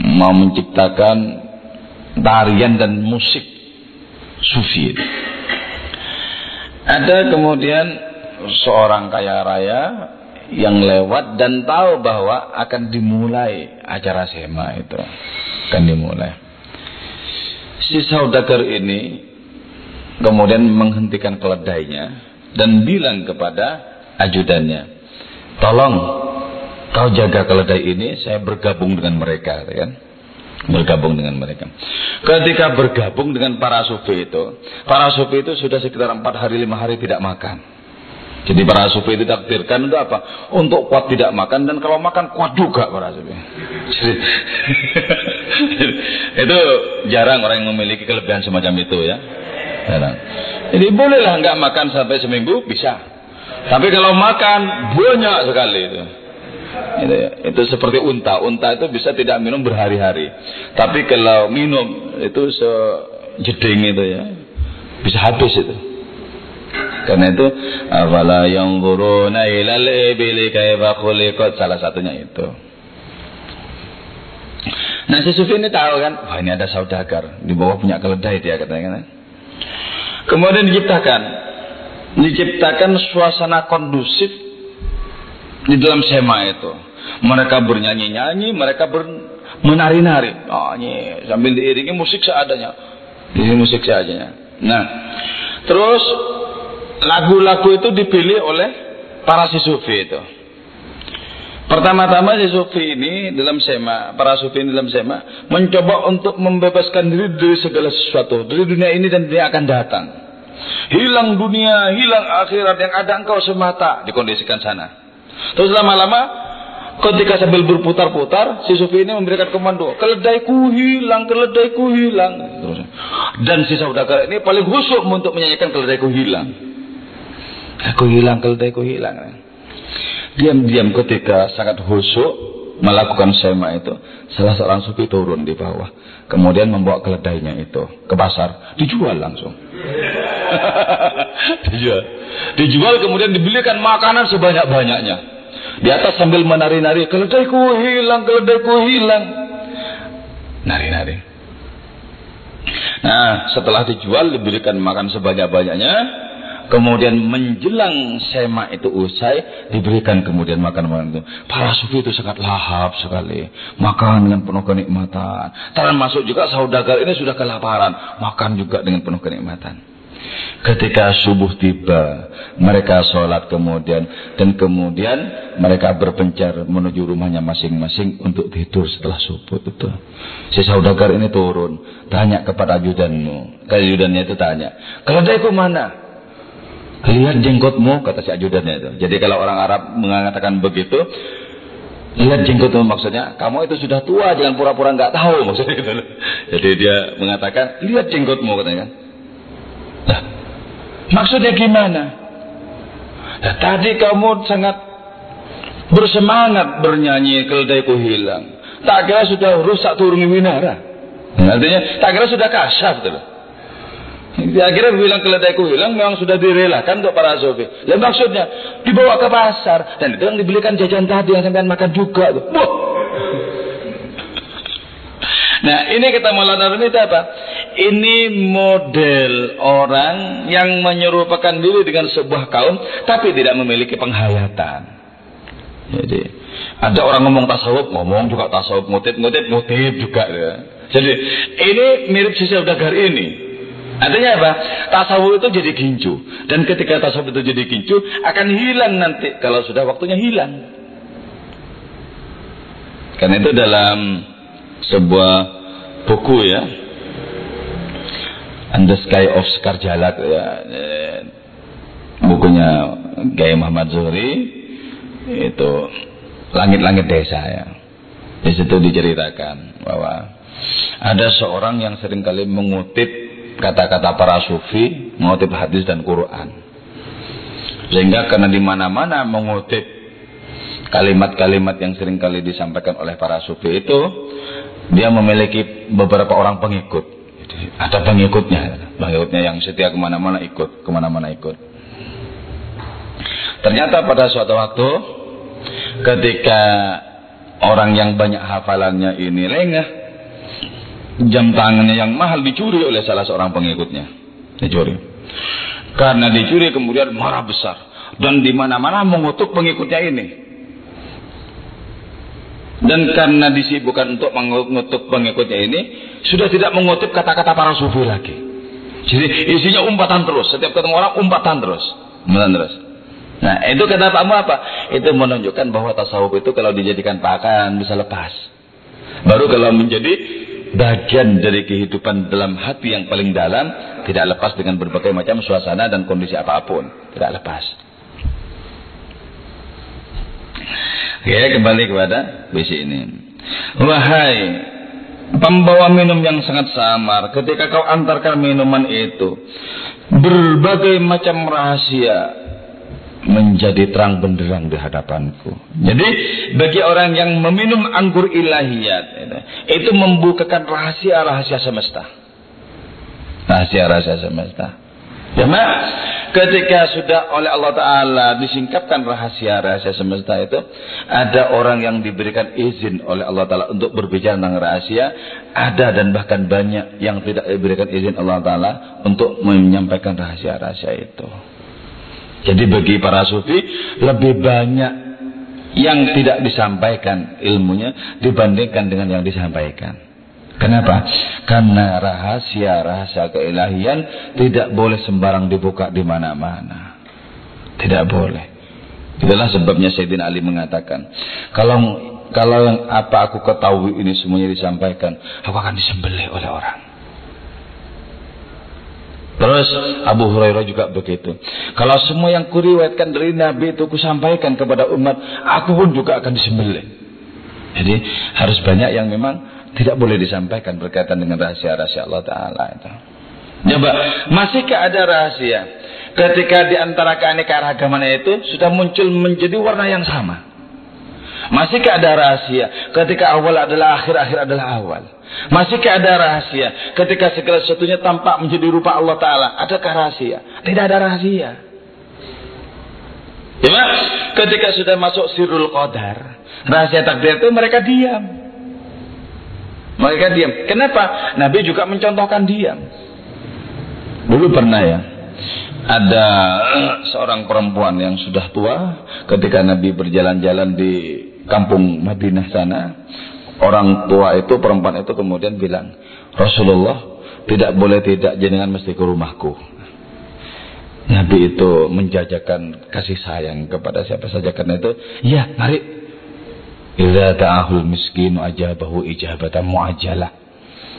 mau menciptakan tarian dan musik sufi. Ada kemudian seorang kaya raya yang lewat dan tahu bahwa akan dimulai acara sema itu akan dimulai. Si saudagar ini kemudian menghentikan keledainya dan bilang kepada ajudannya, tolong kau jaga keledai ini, saya bergabung dengan mereka, kan? Bergabung dengan mereka. Ketika bergabung dengan para sufi itu, para sufi itu sudah sekitar empat hari lima hari tidak makan. Jadi para sufi itu takdirkan untuk apa? Untuk kuat tidak makan dan kalau makan kuat juga para sufi. Jadi, itu jarang orang yang memiliki kelebihan semacam itu ya. Jarang. Jadi bolehlah nggak makan sampai seminggu bisa. Tapi kalau makan banyak sekali itu. Itu, itu seperti unta. Unta itu bisa tidak minum berhari-hari. Tapi kalau minum itu sejeding itu ya bisa habis itu. Karena itu afala yang guruna ilal ibili kaifa salah satunya itu. Nah si Sufi ini tahu kan, wah ini ada saudagar di bawah punya keledai dia katanya kan. Kemudian diciptakan diciptakan suasana kondusif di dalam sema itu. Mereka bernyanyi-nyanyi, mereka ber, menari-nari. Oh, sambil diiringi musik seadanya. Ini musik seadanya. Nah, terus lagu-lagu itu dipilih oleh para si sufi itu. Pertama-tama si sufi ini dalam sema, para sufi ini dalam sema mencoba untuk membebaskan diri dari segala sesuatu, dari dunia ini dan dunia akan datang. Hilang dunia, hilang akhirat yang ada engkau semata dikondisikan sana. Terus lama-lama ketika sambil berputar-putar si sufi ini memberikan komando keledaiku hilang keledaiku hilang dan si saudagar ini paling khusyuk untuk menyanyikan keledaiku hilang Aku hilang, keledaiku hilang. Diam-diam ketika sangat khusyuk melakukan sema itu, salah seorang sufi turun di bawah. Kemudian membawa keledainya itu ke pasar, dijual langsung. dijual. Dijual kemudian dibelikan makanan sebanyak-banyaknya. Di atas sambil menari-nari, keledaiku hilang, keledaiku hilang. Nari-nari. Nah, setelah dijual diberikan makan sebanyak-banyaknya, Kemudian menjelang sema itu usai, diberikan kemudian makan-makan itu. Para sufi itu sangat lahap sekali. Makan dengan penuh kenikmatan. Termasuk juga saudagar ini sudah kelaparan. Makan juga dengan penuh kenikmatan. Ketika subuh tiba, mereka sholat kemudian. Dan kemudian mereka berpencar menuju rumahnya masing-masing untuk tidur setelah subuh itu. Si saudagar ini turun. Tanya kepada ajudanmu. Ajudannya itu tanya. Keledaiku mana? Lihat jenggotmu, kata si ajudannya itu. Jadi kalau orang Arab mengatakan begitu, lihat jenggotmu maksudnya, kamu itu sudah tua, jangan pura-pura nggak tahu maksudnya gitu. Jadi dia mengatakan, lihat jenggotmu katanya kan. Maksudnya gimana? Nah, tadi kamu sangat bersemangat bernyanyi keledaiku hilang. Tak kira sudah rusak turun winara. Nah, artinya tak kira sudah kasar gitu Akhirnya bilang keledaiku hilang memang sudah direlakan untuk para sofi. Lalu maksudnya dibawa ke pasar dan itu yang dibelikan jajan tadi yang sampai makan juga. Tuh. Nah ini kita Maulana Rumi itu apa? Ini model orang yang menyerupakan diri dengan sebuah kaum tapi tidak memiliki penghayatan. Jadi ada orang ngomong tasawuf, ngomong juga tasawuf, ngutip, ngutip, ngutip juga. Ya. Jadi ini mirip sisi Saudagar ini. Artinya apa? Tasawuf itu jadi gincu. Dan ketika tasawuf itu jadi gincu, akan hilang nanti. Kalau sudah waktunya hilang. Karena itu dalam sebuah buku ya. The Sky of Skarjalak ya. Eh, bukunya Gaya Muhammad Zuhri. Itu langit-langit desa ya. Di situ diceritakan bahwa ada seorang yang sering kali mengutip kata-kata para sufi mengutip hadis dan Quran Sehingga karena di mana-mana mengutip kalimat-kalimat yang sering kali disampaikan oleh para sufi itu, dia memiliki beberapa orang pengikut. Ada pengikutnya, pengikutnya yang setia ke mana-mana ikut, ke mana-mana ikut. Ternyata pada suatu waktu, ketika orang yang banyak hafalannya ini lengah, jam tangannya yang mahal dicuri oleh salah seorang pengikutnya. Dicuri. Karena dicuri kemudian marah besar dan di mana-mana mengutuk pengikutnya ini. Dan karena disibukkan untuk mengutuk pengikutnya ini, sudah tidak mengutip kata-kata para sufi lagi. Jadi isinya umpatan terus. Setiap ketemu orang umpatan terus. Umpatan terus. Nah itu kata kamu apa? Itu menunjukkan bahwa tasawuf itu kalau dijadikan pakaian bisa lepas. Baru kalau menjadi bagian dari kehidupan dalam hati yang paling dalam tidak lepas dengan berbagai macam suasana dan kondisi apa pun. Tidak lepas. Oke kembali kepada bisi ini. Wahai pembawa minum yang sangat samar ketika kau antarkan minuman itu berbagai macam rahasia menjadi terang benderang di hadapanku. Jadi bagi orang yang meminum anggur ilahiyat itu membukakan rahasia-rahasia semesta. Rahasia-rahasia semesta. Cuma ketika sudah oleh Allah Ta'ala disingkapkan rahasia-rahasia semesta itu ada orang yang diberikan izin oleh Allah Ta'ala untuk berbicara tentang rahasia ada dan bahkan banyak yang tidak diberikan izin Allah Ta'ala untuk menyampaikan rahasia-rahasia itu jadi bagi para sufi lebih banyak yang tidak disampaikan ilmunya dibandingkan dengan yang disampaikan. Kenapa? Karena rahasia-rahasia keilahian tidak boleh sembarang dibuka di mana-mana. Tidak boleh. Itulah sebabnya Sayyidina Ali mengatakan, kalau kalau yang apa aku ketahui ini semuanya disampaikan, aku akan disembelih oleh orang. Terus Abu Hurairah juga begitu. Kalau semua yang kuriwayatkan dari Nabi itu kusampaikan kepada umat, aku pun juga akan disembelih. Jadi harus banyak yang memang tidak boleh disampaikan berkaitan dengan rahasia-rahasia Allah Ta'ala itu. Coba, masihkah ada rahasia ketika di antara keanekaragaman itu sudah muncul menjadi warna yang sama? Masihkah ada rahasia ketika awal adalah akhir, akhir adalah awal? Masihkah ada rahasia ketika segala sesuatunya tampak menjadi rupa Allah Ta'ala? Adakah rahasia? Tidak ada rahasia. Ya, ketika sudah masuk sirul qadar, rahasia takdir itu mereka diam. Mereka diam. Kenapa? Nabi juga mencontohkan diam. Dulu pernah ya, ada seorang perempuan yang sudah tua ketika Nabi berjalan-jalan di kampung Madinah sana orang tua itu perempuan itu kemudian bilang Rasulullah tidak boleh tidak jenengan mesti ke rumahku Nabi itu menjajakan kasih sayang kepada siapa saja karena itu ya mari Idza ta'ahul miskinu ajabahu ijabatan muajalah.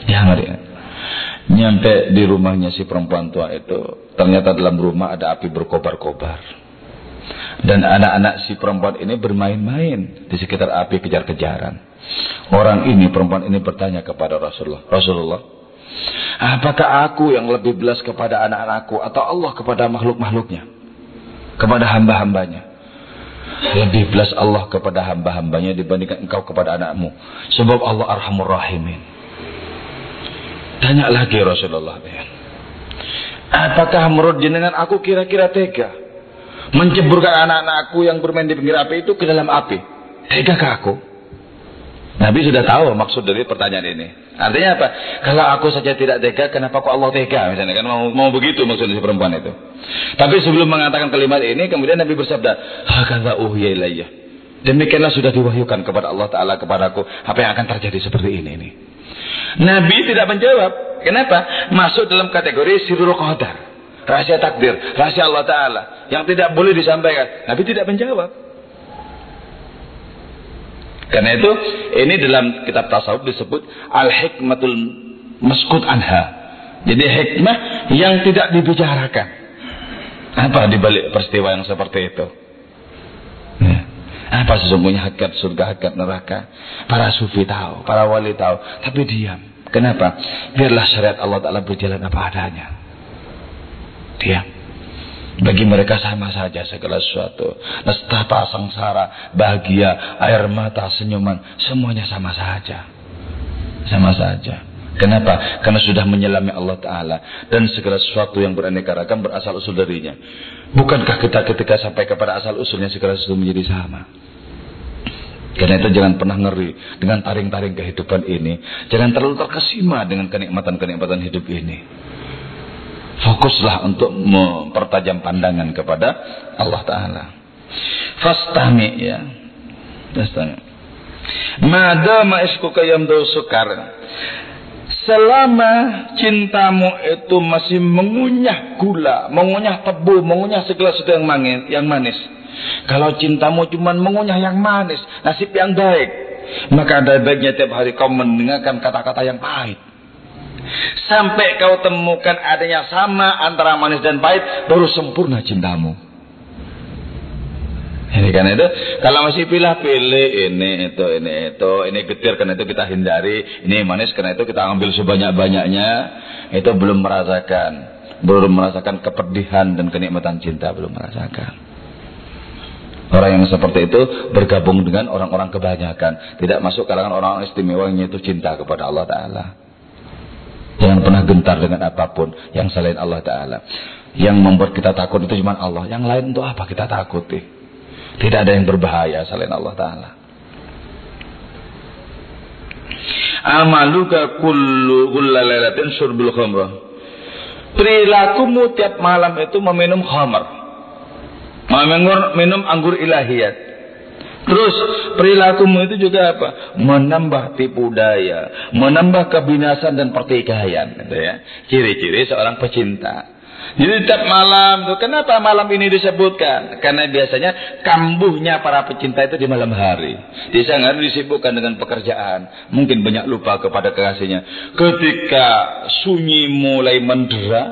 Ya mari. Nyampe di rumahnya si perempuan tua itu, ternyata dalam rumah ada api berkobar-kobar. Dan anak-anak si perempuan ini bermain-main di sekitar api kejar-kejaran. Orang ini, perempuan ini bertanya kepada Rasulullah. Rasulullah, apakah aku yang lebih belas kepada anak-anakku atau Allah kepada makhluk-makhluknya? Kepada hamba-hambanya? Lebih belas Allah kepada hamba-hambanya dibandingkan engkau kepada anakmu. Sebab Allah arhamur rahimin. Tanya lagi Rasulullah. Apakah menurut jenengan aku kira-kira tega? Menceburkan anak-anakku yang bermain di pinggir api itu ke dalam api. Tegakah aku? Nabi sudah tahu maksud dari pertanyaan ini. Artinya apa? Kalau aku saja tidak tega, kenapa kok Allah tega? Misalnya kan mau, mau begitu maksudnya si perempuan itu. Tapi sebelum mengatakan kalimat ini, kemudian Nabi bersabda, Hakadha ilayya. Demikianlah sudah diwahyukan kepada Allah Ta'ala kepadaku. Apa yang akan terjadi seperti ini. ini. Nabi tidak menjawab. Kenapa? Masuk dalam kategori sirul qadar. Rahasia takdir. Rahasia Allah Ta'ala. Yang tidak boleh disampaikan. Nabi tidak menjawab. Karena itu ini dalam kitab tasawuf disebut al-hikmatul maskut anha. Jadi hikmah yang tidak dibicarakan. Apa dibalik peristiwa yang seperti itu? Ya. Apa sesungguhnya hakikat surga, hakikat neraka? Para sufi tahu, para wali tahu, tapi diam. Kenapa? Biarlah syariat Allah Ta'ala berjalan apa adanya. Diam. Bagi mereka sama saja segala sesuatu. Nestapa, sengsara, bahagia, air mata, senyuman, semuanya sama saja. Sama saja. Kenapa? Karena sudah menyelami Allah Ta'ala. Dan segala sesuatu yang beraneka ragam berasal usul darinya. Bukankah kita ketika sampai kepada asal usulnya segala sesuatu menjadi sama? Karena itu jangan pernah ngeri dengan taring-taring kehidupan ini. Jangan terlalu terkesima dengan kenikmatan-kenikmatan hidup ini. Fokuslah untuk mempertajam pandangan kepada Allah Ta'ala. Fastami ya. Fastami. Madama iskuka yamdu sukar. Selama cintamu itu masih mengunyah gula, mengunyah tebu, mengunyah segala sesuatu yang manis, yang manis. Kalau cintamu cuma mengunyah yang manis, nasib yang baik, maka ada baiknya tiap hari kau mendengarkan kata-kata yang pahit. Sampai kau temukan adanya sama antara manis dan pahit, baru sempurna cintamu. Ini kan itu, kalau masih pilih-pilih ini itu ini itu ini getir karena itu kita hindari, ini manis karena itu kita ambil sebanyak-banyaknya, itu belum merasakan, belum merasakan kepedihan dan kenikmatan cinta belum merasakan. Orang yang seperti itu bergabung dengan orang-orang kebanyakan, tidak masuk kalangan orang-orang istimewa yang itu cinta kepada Allah Taala. Jangan pernah gentar dengan apa pun yang selain Allah Ta'ala. Yang membuat kita takut itu cuma Allah. Yang lain untuk apa kita takuti? Tidak ada yang berbahaya selain Allah Ta'ala. Amaluka kullu lailatin syurbul khamrah. Perilakumu tiap malam itu meminum khamar. Minum anggur ilahiyat. Terus perilakumu itu juga apa? Menambah tipu daya, menambah kebinasan dan pertikaian, gitu ya. Ciri-ciri seorang pecinta. Jadi tiap malam tuh, kenapa malam ini disebutkan? Karena biasanya kambuhnya para pecinta itu di malam hari. Di siang hari disibukkan dengan pekerjaan. Mungkin banyak lupa kepada kekasihnya. Ketika sunyi mulai mendera,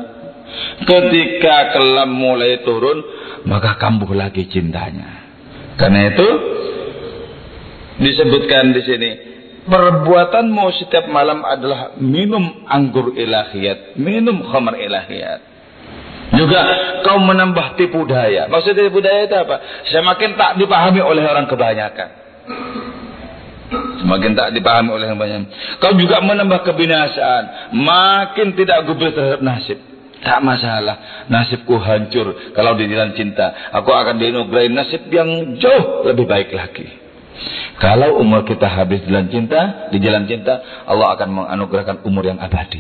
ketika kelam mulai turun, maka kambuh lagi cintanya. Karena itu disebutkan di sini perbuatanmu setiap malam adalah minum anggur ilahiyat, minum khamar ilahiyat. Juga kau menambah tipu daya. Maksudnya tipu daya itu apa? Semakin tak dipahami oleh orang kebanyakan. Semakin tak dipahami oleh orang banyak. Kau juga menambah kebinasaan. Makin tidak gubris terhadap nasib. Tak masalah. Nasibku hancur. Kalau di jalan cinta. Aku akan diinugerahi nasib yang jauh lebih baik lagi. Kalau umur kita habis di jalan cinta, di jalan cinta, Allah akan menganugerahkan umur yang abadi.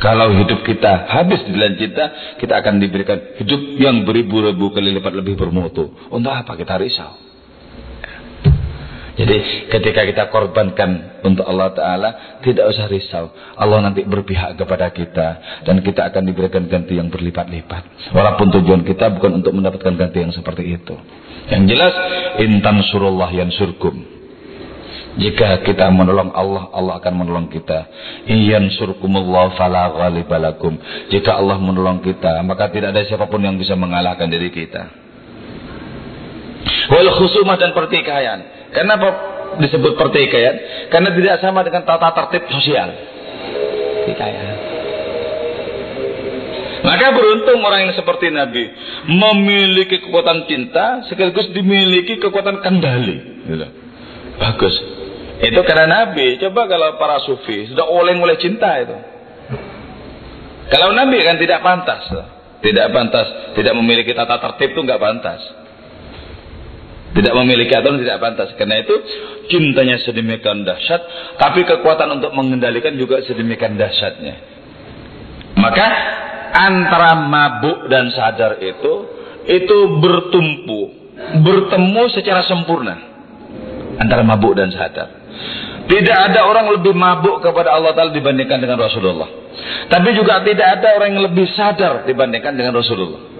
Kalau hidup kita habis di jalan cinta, kita akan diberikan hidup yang beribu-ribu kali lipat lebih bermutu. Untuk apa kita risau? Jadi ketika kita korbankan untuk Allah Ta'ala, tidak usah risau. Allah nanti berpihak kepada kita. Dan kita akan diberikan ganti yang berlipat-lipat. Walaupun tujuan kita bukan untuk mendapatkan ganti yang seperti itu. Yang jelas, intan surullah yang surkum. Jika kita menolong Allah, Allah akan menolong kita. Iyan surkumullah fala ghalibalakum. Jika Allah menolong kita, maka tidak ada siapa pun yang bisa mengalahkan diri kita. Wal khusumah dan pertikaian. Kenapa disebut pertikaian? Karena tidak sama dengan tata tertib sosial. Pertikaian. Maka beruntung orang yang seperti Nabi memiliki kekuatan cinta sekaligus dimiliki kekuatan kendali. Gitu. Bagus. Itu karena Nabi. Coba kalau para sufi sudah oleng oleh cinta itu. Kalau Nabi kan tidak pantas. Tidak pantas. Tidak memiliki tata tertib itu nggak pantas. Tidak memiliki aturan tidak pantas. Karena itu cintanya sedemikian dahsyat, tapi kekuatan untuk mengendalikan juga sedemikian dahsyatnya. Maka antara mabuk dan sadar itu itu bertumpu, bertemu secara sempurna antara mabuk dan sadar. Tidak ada orang lebih mabuk kepada Allah Ta'ala dibandingkan dengan Rasulullah. Tapi juga tidak ada orang yang lebih sadar dibandingkan dengan Rasulullah.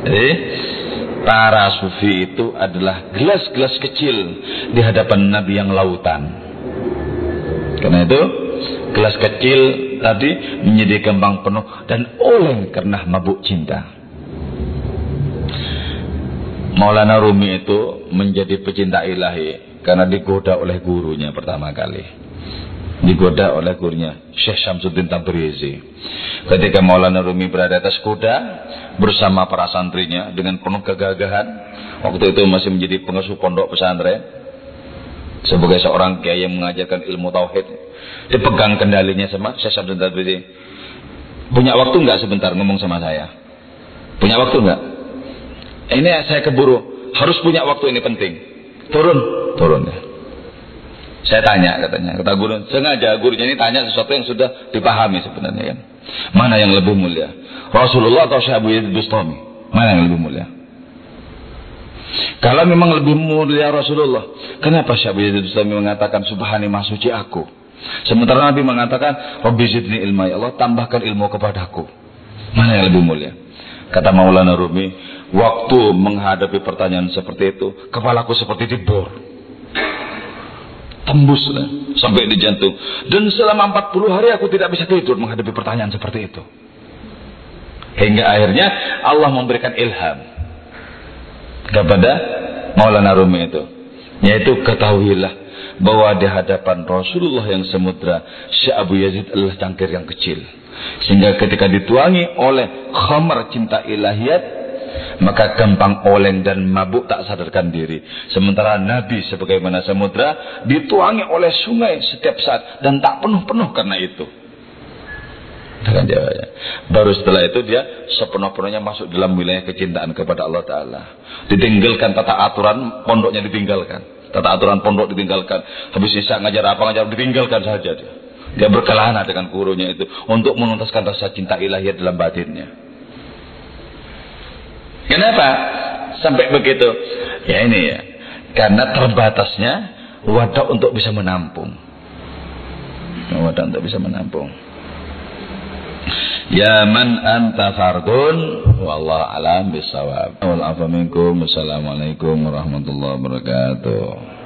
Jadi para sufi itu adalah gelas-gelas kecil di hadapan Nabi yang lautan. Karena itu gelas kecil tadi menjadi kembang penuh dan oleng karena mabuk cinta. Maulana Rumi itu menjadi pecinta ilahi karena digoda oleh gurunya pertama kali. Digoda oleh gurunya Syekh Syamsuddin Tabrizi. Ketika Maulana Rumi berada atas kuda bersama para santrinya dengan penuh kegagahan, waktu itu masih menjadi pengasuh pondok pesantren sebagai seorang kiai yang mengajarkan ilmu tauhid. Dipegang kendalinya sama Syekh Syamsuddin Tabrizi. Punya waktu nggak sebentar ngomong sama saya? Punya waktu nggak? Ini saya keburu, harus punya waktu ini penting. Turun, turun ya. Saya tanya katanya, kata guru, sengaja gurunya ini tanya sesuatu yang sudah dipahami sebenarnya kan. Mana yang lebih mulia? Rasulullah atau Syekh Abu Yazid Bustami? Mana yang lebih mulia? Kalau memang lebih mulia Rasulullah, kenapa Syekh Abu Yazid Bustami mengatakan subhani suci aku? Sementara Nabi mengatakan, Rabbi zidni ilma ya Allah, tambahkan ilmu kepadaku. Mana yang lebih mulia? Kata Maulana Rumi, waktu menghadapi pertanyaan seperti itu, kepalaku seperti dibor tembus sampai di jantung. Dan selama 40 hari aku tidak bisa tidur menghadapi pertanyaan seperti itu. Hingga akhirnya Allah memberikan ilham kepada Maulana Rumi itu. Yaitu ketahuilah bahwa di hadapan Rasulullah yang semudra, Syekh Abu Yazid adalah cangkir yang kecil. Sehingga ketika dituangi oleh khamar cinta ilahiyat, maka gampang oleng dan mabuk tak sadarkan diri. Sementara Nabi sebagaimana samudra dituangi oleh sungai setiap saat dan tak penuh-penuh karena itu. Dengan jawabnya. Baru setelah itu dia sepenuh-penuhnya masuk dalam wilayah kecintaan kepada Allah Ta'ala. Ditinggalkan tata aturan, pondoknya ditinggalkan. Tata aturan pondok ditinggalkan. Habis sisa ngajar apa ngajar ditinggalkan saja dia. Dia berkelana dengan gurunya itu untuk menuntaskan rasa cinta ilahiyah dalam batinnya. Kenapa sampai begitu? Ya ini ya, karena terbatasnya wadah untuk bisa menampung. Wadah untuk bisa menampung. Ya man anta fardun wallahu alam bisawab. Wal Assalamualaikum warahmatullahi wabarakatuh.